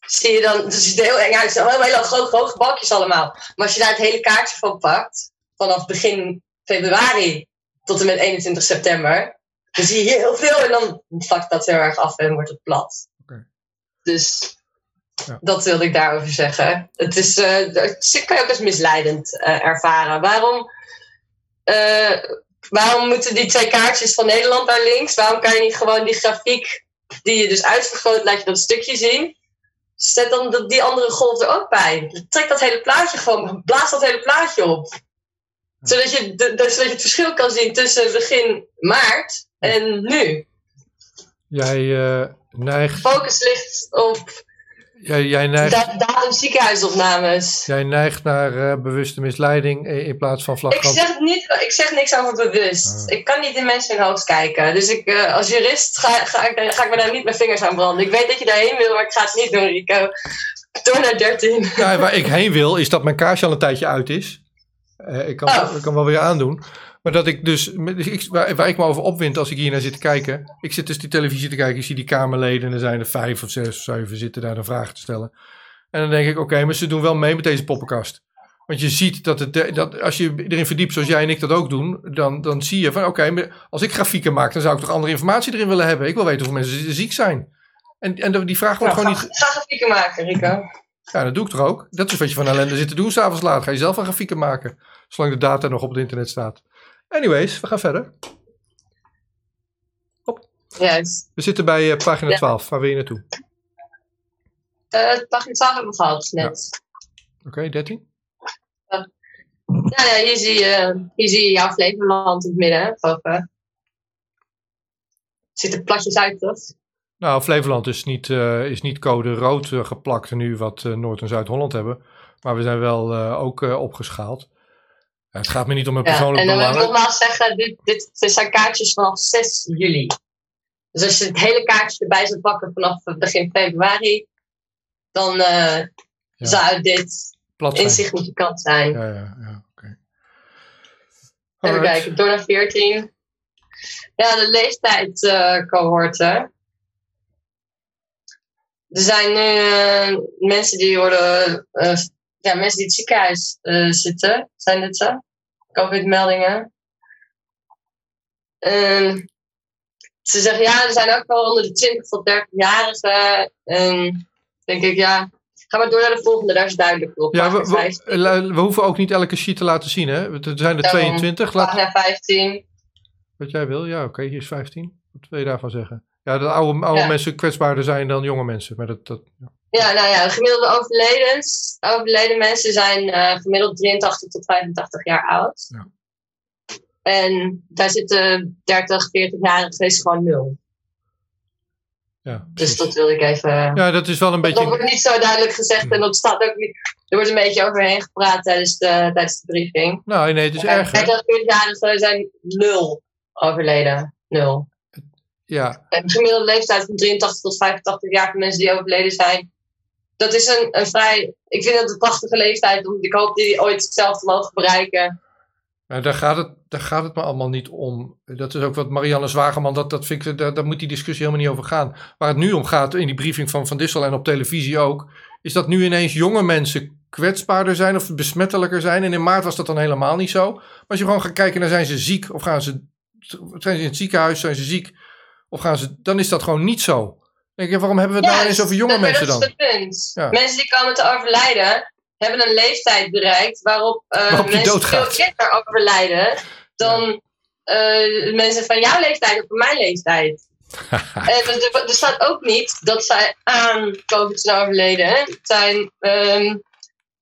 Zie je dan, het ziet er heel eng uit. Het zijn hele grote, hoge balkjes allemaal. Maar als je daar het hele kaartje van pakt, vanaf begin februari tot en met 21 september, dan zie je heel veel en dan vlakt dat heel erg af en wordt het plat. Okay. Dus ja. dat wilde ik daarover zeggen. Het is, uh, dat kan je ook als misleidend uh, ervaren. Waarom, uh, waarom moeten die twee kaartjes van Nederland daar links? Waarom kan je niet gewoon die grafiek die je dus uitvergroot, laat je dat stukje zien? Zet dan die andere golf er ook bij. Trek dat hele plaatje gewoon, blaas dat hele plaatje op zodat je, de, zodat je het verschil kan zien tussen begin maart en nu. Jij uh, neigt. Focus ligt op. Jij, jij neigt. datum ziekenhuisopnames. Jij neigt naar uh, bewuste misleiding in plaats van flagrant. Ik zeg, niet, ik zeg niks over bewust. Ah. Ik kan niet in mensen in hoofd kijken. Dus ik, uh, als jurist ga, ga, ik, ga ik me daar niet mijn vingers aan branden. Ik weet dat je daarheen wil, maar ik ga het niet doen, Rico. Door naar 13. Ja, waar ik heen wil, is dat mijn kaarsje al een tijdje uit is. Uh, ik, kan, oh. ik kan wel weer aandoen. Maar dat ik dus, ik, waar, waar, ik me over opwind als ik hier naar zit te kijken. Ik zit dus die televisie te kijken, ik zie die Kamerleden en er zijn er vijf of zes of zeven zitten daar een vraag te stellen. En dan denk ik, oké, maar ze doen wel mee met deze poppenkast. Want je ziet dat, het, dat als je erin verdiept zoals jij en ik dat ook doen, dan, dan zie je van oké, als ik grafieken maak, dan zou ik toch andere informatie erin willen hebben. Ik wil weten hoeveel mensen ziek zijn. En, en die vraag wordt gewoon niet... Ga grafieken maken, Rico. Ja, dat doe ik toch ook. Dat is wat je van ellende zit te doen s'avonds laat. Ga je zelf een grafieken maken. Zolang de data nog op het internet staat. Anyways, we gaan verder. Hop. Yes. We zitten bij uh, pagina ja. 12. Waar wil je naartoe? Uh, pagina 12 hebben we gehad net. Ja. Oké, okay, 13? Uh, ja, ja, hier zie je, hier zie je jouw Flevoland in het midden. Boven. Ziet er platjes uit, toch? Nou, Flevoland is niet, is niet code rood geplakt nu wat Noord- en Zuid-Holland hebben. Maar we zijn wel ook opgeschaald. Het gaat me niet om een persoonlijk ja, en belang. En dan wil ik nogmaals zeggen, dit, dit, zijn kaartjes vanaf 6 juli. Dus als je het hele kaartje erbij zou pakken vanaf begin februari, dan ja. zou dit Plat insignificant zijn. Ja, ja, ja. oké. Okay. Even kijken, door naar 14. Ja, de leeftijdscohorten er zijn nu eh, mensen die worden, eh, ja, mensen die in het ziekenhuis eh, zitten, zijn dit zo? COVID-meldingen. Ehm, ze zeggen ja, er zijn ook wel onder de 20 tot 30-jarigen. En denk ik, ja, ga maar door naar de volgende, daar is duidelijk op. Ja, we, Pagina we, 15. lu- we hoeven ook niet elke sheet te laten zien, hè? Er zijn er Daarom. 22. Laat, Pagina 15. wat jij wil, ja, oké, hier is 15. Wat wil je daarvan zeggen? Ja, dat oude, oude Ja. mensen kwetsbaarder zijn dan jonge mensen. Maar dat, dat, ja. Ja, nou ja, de gemiddelde overledens, overleden mensen zijn eh, gemiddeld 83 tot 85 jaar oud. Ja. En daar zitten 30, 40-jarigen is gewoon nul. ja, Dus dat wil ik even. ja, dat is wel een Dat beetje... wordt niet zo duidelijk gezegd en dat staat ook niet. Er wordt een beetje overheen gepraat tijdens de, tijdens de briefing. Nou, nee, het is erg, hè? 30, 40-jarigen zijn nul overleden. Nul. Ja, En de gemiddelde leeftijd van 83 tot 85 jaar van mensen die overleden zijn. Dat is een, een vrij. Ik vind dat een prachtige leeftijd. Want ik hoop die ooit hetzelfde mogen bereiken. maar daar gaat, het, daar gaat het me allemaal niet om. Dat is ook wat Marianne Zwageman, dat, dat vind ik, daar, moet die discussie helemaal niet over gaan. Waar het nu om gaat, in die briefing van Van Dissel en op televisie ook, is dat nu ineens jonge mensen kwetsbaarder zijn of besmettelijker zijn. En in maart was dat dan helemaal niet zo. Maar als je gewoon gaat kijken naar zijn ze ziek of gaan ze, zijn ze in het ziekenhuis, zijn ze ziek of gaan ze, dan is dat gewoon niet zo. Dan denk je, waarom hebben we het nou ineens over jonge dat, mensen dat dan? is het punt. Ja. Mensen die komen te overlijden, hebben een leeftijd bereikt waarop, eh, Waarop mensen doodgaat. veel eerder overlijden dan eh, mensen van jouw leeftijd of van mijn leeftijd. [laughs] en er, er staat ook niet dat zij aan COVID zijn overleden. Het zijn, ehm,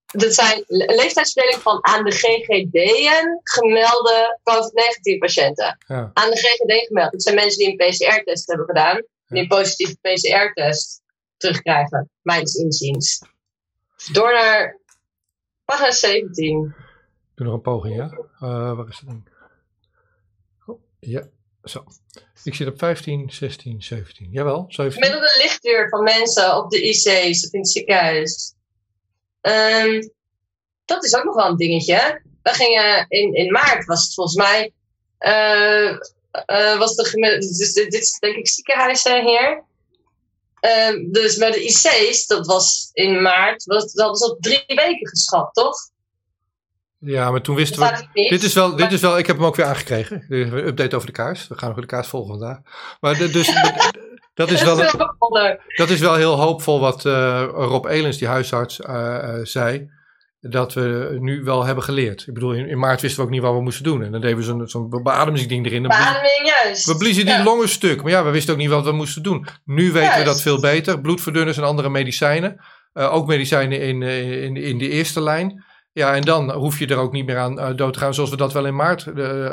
dat zijn le- leeftijdsverdeling van aan de GGD'en gemelde COVID-19 patiënten. Ja. Aan de GGD gemeld. Dat zijn mensen die een PCR-test hebben gedaan. Een positieve PCR-test terugkrijgen. Mijns inziens. Door naar pagina 17. Ik doe nog een poging, ja. Eh, waar is het ding? Oh, ja, zo. Ik zit op 15, 16, 17. Jawel, 17. Gemiddelde lichtduur van mensen op de IC's of in het ziekenhuis. Ehm, dat is ook nog wel een dingetje. We gingen in, in maart, was het volgens mij. eh, eh, was de gemiddelde. Dus dit, dit is denk ik ziekenhuis eh, hier. Ehm, dus bij de IC's, dat was in maart, was, dat was op drie weken geschat, toch? Ja, maar toen Dat wisten we... Dit is, wel, dit is wel, ik heb hem ook weer aangekregen. Een update over de kaars. We gaan nog de kaars volgen vandaag. Maar de- dus, [laughs] dat, is wel, Dat is wel heel hoopvol wat eh, Rob Elens, die huisarts, eh, eh, zei. Dat we nu wel hebben geleerd. Ik bedoel, in, in maart wisten we ook niet wat we moesten doen. En dan deden we zo'n zo'n beademingsding erin. Beademing, juist. We bliezen die Ja. longen stuk. Maar ja, we wisten ook niet wat we moesten doen. Nu weten we dat veel beter. Bloedverdunners en andere medicijnen. Eh, ook medicijnen in, eh, in, in de eerste lijn. Ja, en dan hoef je er ook niet meer aan eh, dood te gaan zoals we dat wel in maart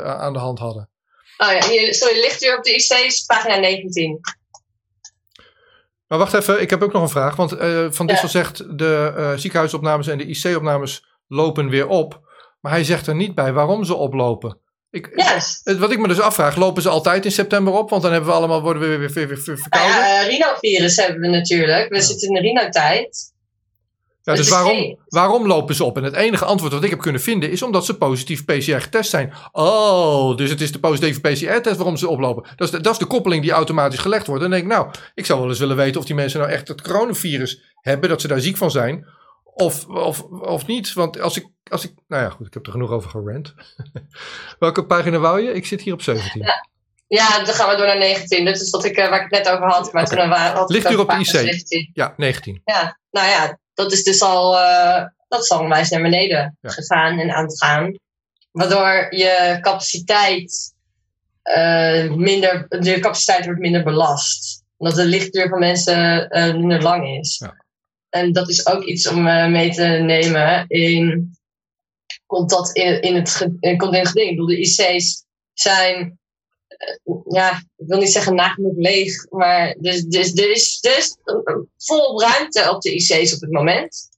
aan de hand hadden. Oh ja, hier, sorry, ligt u op de IC's, pagina 19. Maar wacht even, ik heb ook nog een vraag. Want eh, Van Ja. Dissel zegt de eh, ziekenhuisopnames en de IC-opnames lopen weer op. Maar hij zegt er niet bij waarom ze oplopen. Ik, het- wat ik me dus afvraag, lopen ze altijd in september op? Want dan hebben we allemaal, worden we weer, weer, weer, weer verkouden. ja, eh, rhinovirus hebben we natuurlijk. We Ja. zitten in de rhinotijd. Ja, dus waarom, waarom lopen ze op? En het enige antwoord wat ik heb kunnen vinden is omdat ze positief PCR getest zijn. Oh, dus het is de positieve PCR-test waarom ze oplopen. Dat is, de, dat is de koppeling die automatisch gelegd wordt. En dan denk ik, nou, ik zou wel eens willen weten of die mensen nou echt het coronavirus hebben, dat ze daar ziek van zijn. Of, of, of niet. Want als ik, als ik. Nou ja, goed, ik heb er genoeg over gerant. [laughs] Welke pagina wou je? Ik zit hier op 17. Ja, dan gaan we door naar 19. Dat is wat ik, eh, waar ik het net over had. Maar toen waren had ik Ligt u op de IC? 17. Ja, 19. Ja, nou ja, dat is dus al, eh, dat is al onwijs naar beneden Ja. gegaan en aan het gaan. Waardoor je capaciteit eh, minder, de capaciteit wordt minder belast. Omdat de lichtduur van mensen eh, minder lang is. Ja. En dat is ook iets om mee te nemen in, komt dat in, in, het, in, komt in het geding. Ik bedoel, de IC's zijn, ja, ik wil niet zeggen nagenoeg leeg, maar dus, dus, er is, is vol ruimte op de IC's op het moment.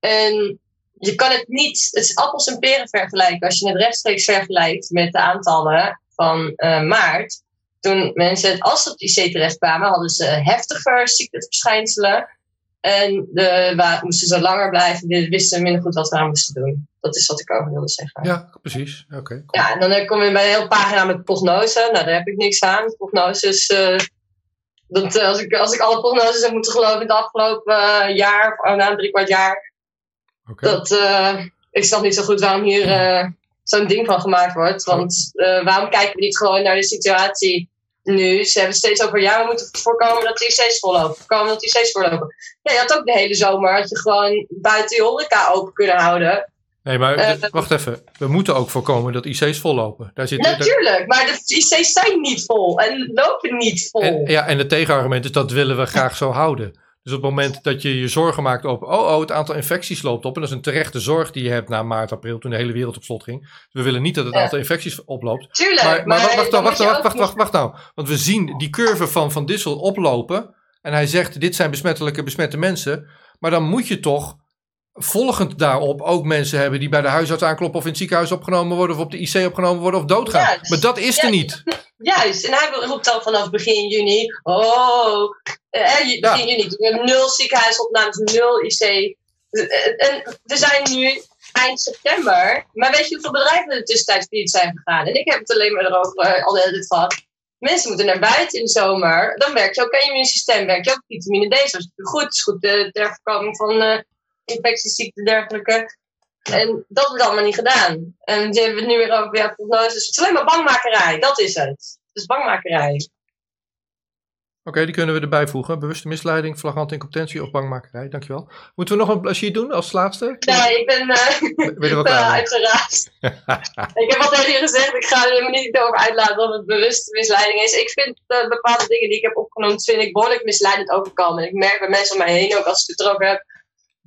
En je kan het niet, het is appels en peren vergelijken. Als je het rechtstreeks vergelijkt met de aantallen van eh, maart. Toen mensen, als ze op de IC terechtkwamen, hadden ze heftiger ziekteverschijnselen. En de, wa- moesten ze langer blijven, dus wisten ze minder goed wat we aan moesten doen. Dat is wat ik over wilde zeggen. Ja, precies. Oké. cool. Ja, en dan kom je bij een hele pagina met prognose. Nou, daar heb ik niks aan. Prognoses, eh, Dat, eh, als, ik, als ik alle prognoses heb moeten geloven in het afgelopen eh, jaar, of na drie kwart jaar, Oké. dat, eh, ik snap niet zo goed waarom hier eh, zo'n ding van gemaakt wordt. Want eh, waarom kijken we niet gewoon naar de situatie nu? Ze hebben steeds over, ja, we moeten voorkomen dat de IC's vollopen. Voorkomen dat de IC's vollopen. Ja, je had ook de hele zomer, had je gewoon buiten je horeca open kunnen houden. Nee, maar Eh, dit- wacht even. We moeten ook voorkomen dat IC's vollopen. Daar zit, daar- Natuurlijk, maar de IC's zijn niet vol en lopen niet vol. en, ja, en het tegenargument is dat willen we graag zo houden. Dus op het moment dat je je zorgen maakt op, oh, oh, het aantal infecties loopt op. En dat is een terechte zorg die je hebt na maart, april, toen de hele wereld op slot ging. We willen niet dat het Ja. aantal infecties oploopt. Tuurlijk, Maar, maar wacht, wacht, dan wacht, wacht, wacht, wacht, wacht nou. Want we zien die curve van Van Dissel oplopen. En hij zegt, dit zijn besmettelijke besmette mensen. Maar dan moet je toch volgend daarop ook mensen hebben die bij de huisarts aankloppen of in het ziekenhuis opgenomen worden of op de IC opgenomen worden of doodgaan. Maar dat is er Ja, niet. Juist, en hij roept dan vanaf begin juni, oh, eh, Ja. begin juni, we hebben nul ziekenhuisopnames, nul IC. Eh, En we zijn nu eind september, maar weet je hoeveel bedrijven er tussentijds failliet zijn gegaan? En ik heb het alleen maar erover eh, al de hele tijd gehad. Mensen moeten naar buiten in de zomer. Dan werk je ook aan je immuunsysteem, werk je ook vitamine D. Dat is goed, is goed eh, ter voorkoming van eh infectieziekten en dergelijke. En dat wordt allemaal niet gedaan. En die hebben we het nu weer over ja, prognoses. Het is alleen maar bangmakerij, dat is het. Het is bangmakerij. Oké, die kunnen we erbij voegen. Bewuste misleiding, flagrante incompetentie of bangmakerij. Dankjewel. Moeten we nog een sheet doen als laatste? Nee, ik ben, eh Ben wel klaar mee? uitgeraasd. [laughs] ik heb al tegen je gezegd, ik ga er niet over uitlaten of het bewuste misleiding is. Ik vind eh, bepaalde dingen die ik heb opgenoemd, vind ik behoorlijk misleidend overkomen. En ik merk bij mensen om mij heen, ook als ik het erover heb,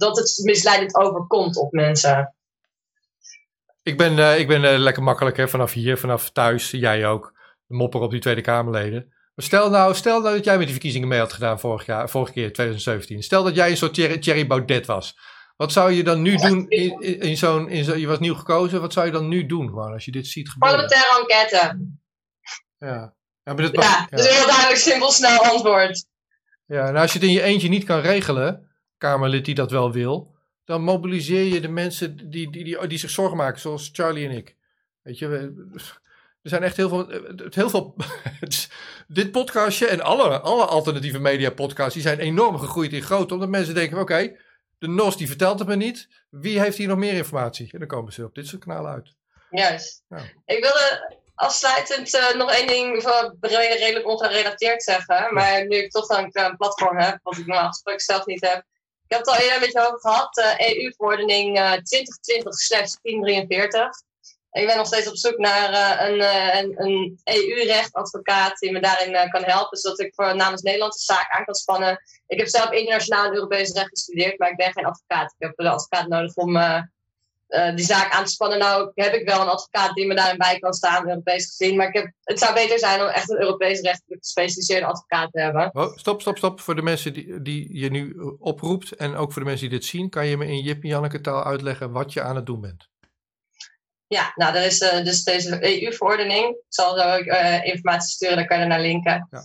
dat het misleidend overkomt op mensen. Ik ben, eh, ik ben eh, lekker makkelijk hè, vanaf hier, vanaf thuis. Jij ook. De mopper op die Tweede Kamerleden. Maar stel nou, stel nou dat jij met die verkiezingen mee had gedaan vorig jaar, vorige keer, 2017. Stel dat jij een soort Thierry, Thierry Baudet was. Wat zou je dan nu doen in, in, zo'n... In zo, je was nieuw gekozen. Wat zou je dan nu doen gewoon als je dit ziet gebeuren? Parlementaire enquête. Ja. Ja, maar dat, Ja, ja. een heel duidelijk, simpel, snel antwoord. Ja, nou als je het in je eentje niet kan regelen, Kamerlid die dat wel wil, dan mobiliseer je de mensen die, die, die, die zich zorgen maken, zoals Charlie en ik. Weet je, we- er zijn echt heel veel, eh, heel veel [laughs] dit podcastje en alle, alle alternatieve media podcasts, die zijn enorm gegroeid in grootte, omdat mensen denken, oké, de NOS die vertelt het me niet, wie heeft hier nog meer informatie? En dan komen ze op dit soort kanalen uit. Juist. Ja. Ik wilde afsluitend eh, nog één ding van re- redelijk ongerelateerd zeggen. Maar nu ik toch een, een platform heb, wat ik normaal gesproken zelf niet heb. Ik heb het al eerder een beetje over gehad. eh, EU-verordening eh 2020-1043. Ik ben nog steeds op zoek naar eh, een, eh, een, een EU-rechtadvocaat die me daarin eh, kan helpen. Zodat ik voor namens Nederlandse zaak aan kan spannen. Ik heb zelf internationaal en Europees recht gestudeerd, maar ik ben geen advocaat. Ik heb een advocaat nodig om eh, die zaak aan te spannen. Nou heb ik wel een advocaat die me daarin bij kan staan, Europees gezien. Maar ik heb, het zou beter zijn om echt een Europees rechtelijk gespecialiseerde advocaat te hebben. Oh, stop, stop, stop. Voor de mensen die, die je nu eh, oproept en ook voor de mensen die dit zien, kan je me in Jip en Janneke taal uitleggen wat je aan het doen bent. Ja, nou, er is eh, dus deze EU-verordening. Ik zal zo ook informatie sturen, daar kan je naar linken. Ja.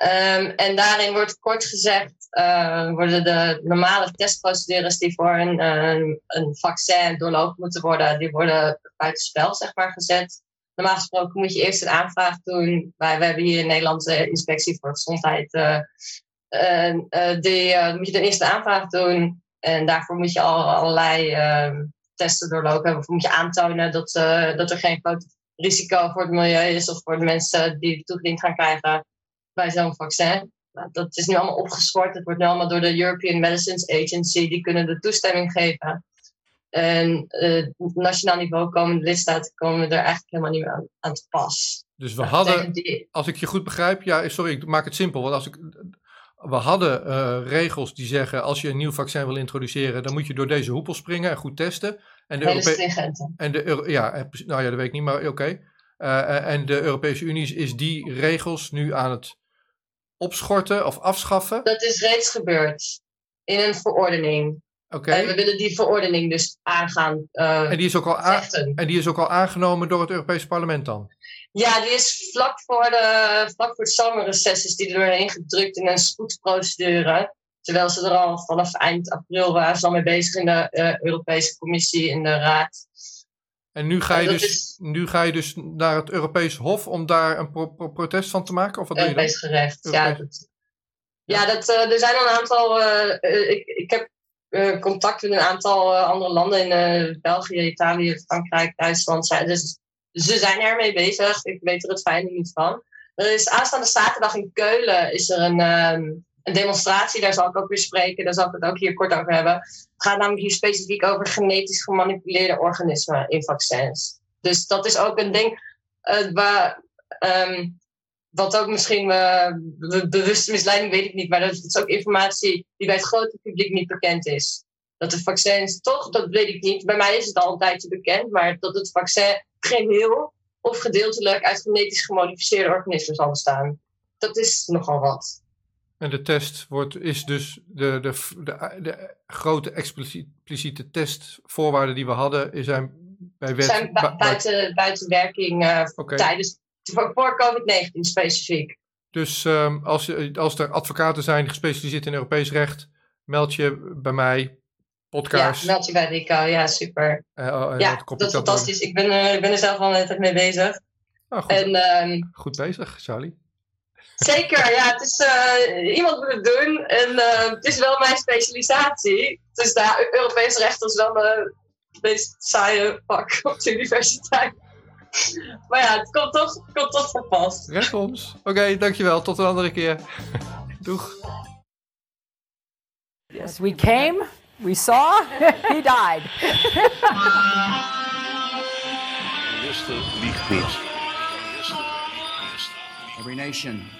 Ehm, en daarin wordt kort gezegd, eh, worden de normale testprocedures die voor een, eh, een vaccin doorlopen moeten worden, die worden buitenspel, zeg maar, gezet. Normaal gesproken moet je eerst een aanvraag doen. Wij, we hebben hier in Nederland de inspectie voor gezondheid. eh, eh, die eh, moet je dan eerst een aanvraag doen. En daarvoor moet je al allerlei ehm, testen doorlopen. Of moet je aantonen dat, eh, dat er geen groot risico voor het milieu is of voor de mensen die toegediend gaan krijgen bij zo'n vaccin. Nou, dat is nu allemaal opgeschort. Het wordt nu allemaal door de European Medicines Agency. Die kunnen de toestemming geven. En eh, op nationaal niveau komen de lidstaten komen er eigenlijk helemaal niet meer aan, aan te pas. Dus we hadden, als ik je goed begrijp, ja, sorry, ik maak het simpel. Want als ik, we hadden eh, regels die zeggen, als je een nieuw vaccin wil introduceren, dan moet je door deze hoepel springen en goed testen. En de, en de Euro- ja, eh, nou ja, dat weet ik niet, maar oké. Eh, eh, en de Europese Unie is die regels nu aan het opschorten of afschaffen. Dat is reeds gebeurd in een verordening. Oké. En we willen die verordening dus aangaan eh En die is ook al aan- en die is ook al aangenomen door het Europese parlement dan. Ja, die is vlak voor, de, vlak voor het zomerreces is die er doorheen gedrukt in een spoedprocedure. Terwijl ze er al vanaf eind april waren ze al mee bezig in de eh, Europese Commissie, in de Raad. En nu ga, je dat dus, is- nu ga je dus naar het Europees Hof om daar een pro- pro- protest van te maken? Of wat? Europees gerecht. Ja, Europees. dat, ja dat, eh, er zijn een aantal. eh, eh, ik, ik heb eh, contact met een aantal andere landen in België, Italië, Frankrijk, Duitsland. Zijn, dus ze zijn ermee bezig. Ik weet er het fijne niet van. Er is aanstaande zaterdag in Keulen is er een, ehm, een demonstratie. Daar zal ik ook weer spreken. Daar zal ik het ook hier kort over hebben. Het gaat namelijk hier specifiek over genetisch gemanipuleerde organismen in vaccins. Dus dat is ook een ding eh, waar. ehm, wat ook misschien eh, be- bewuste misleiding, weet ik niet. Maar dat is ook informatie die bij het grote publiek niet bekend is. Dat de vaccins toch, dat weet ik niet. Bij mij is het al een tijdje bekend. Maar dat het vaccin geheel of gedeeltelijk uit genetisch gemodificeerde organismen zal bestaan. Dat is nogal wat. En de test wordt, is dus de, de, de, de grote expliciete testvoorwaarden die we hadden, zijn bij wet. zijn bu- bu- buiten, buiten werking eh, tijdens, voor voor COVID-19 specifiek. Dus ehm, als, je- als er advocaten zijn gespecialiseerd in Europees recht, meld je bij mij, podcast. Ja, meld je bij Rico. Ja, super. eh, oh, ja, dat ik is fantastisch. Ik ben, er- ik ben er zelf al een tijd mee bezig. Ah, goed, En ehm, goed bezig, Charlie. Zeker, ja. Het is, eh, iemand moet het doen. En eh, het is wel mijn specialisatie. Dus daar, Europees recht is wel de meest saaie vak [laughs] op de universiteit. Maar ja, het komt toch, het komt toch van pas. Rechtsoms. Oké, dankjewel. Tot een andere keer. [laughs] Doeg. Yes, we came, we saw, [laughs] he died. Every nation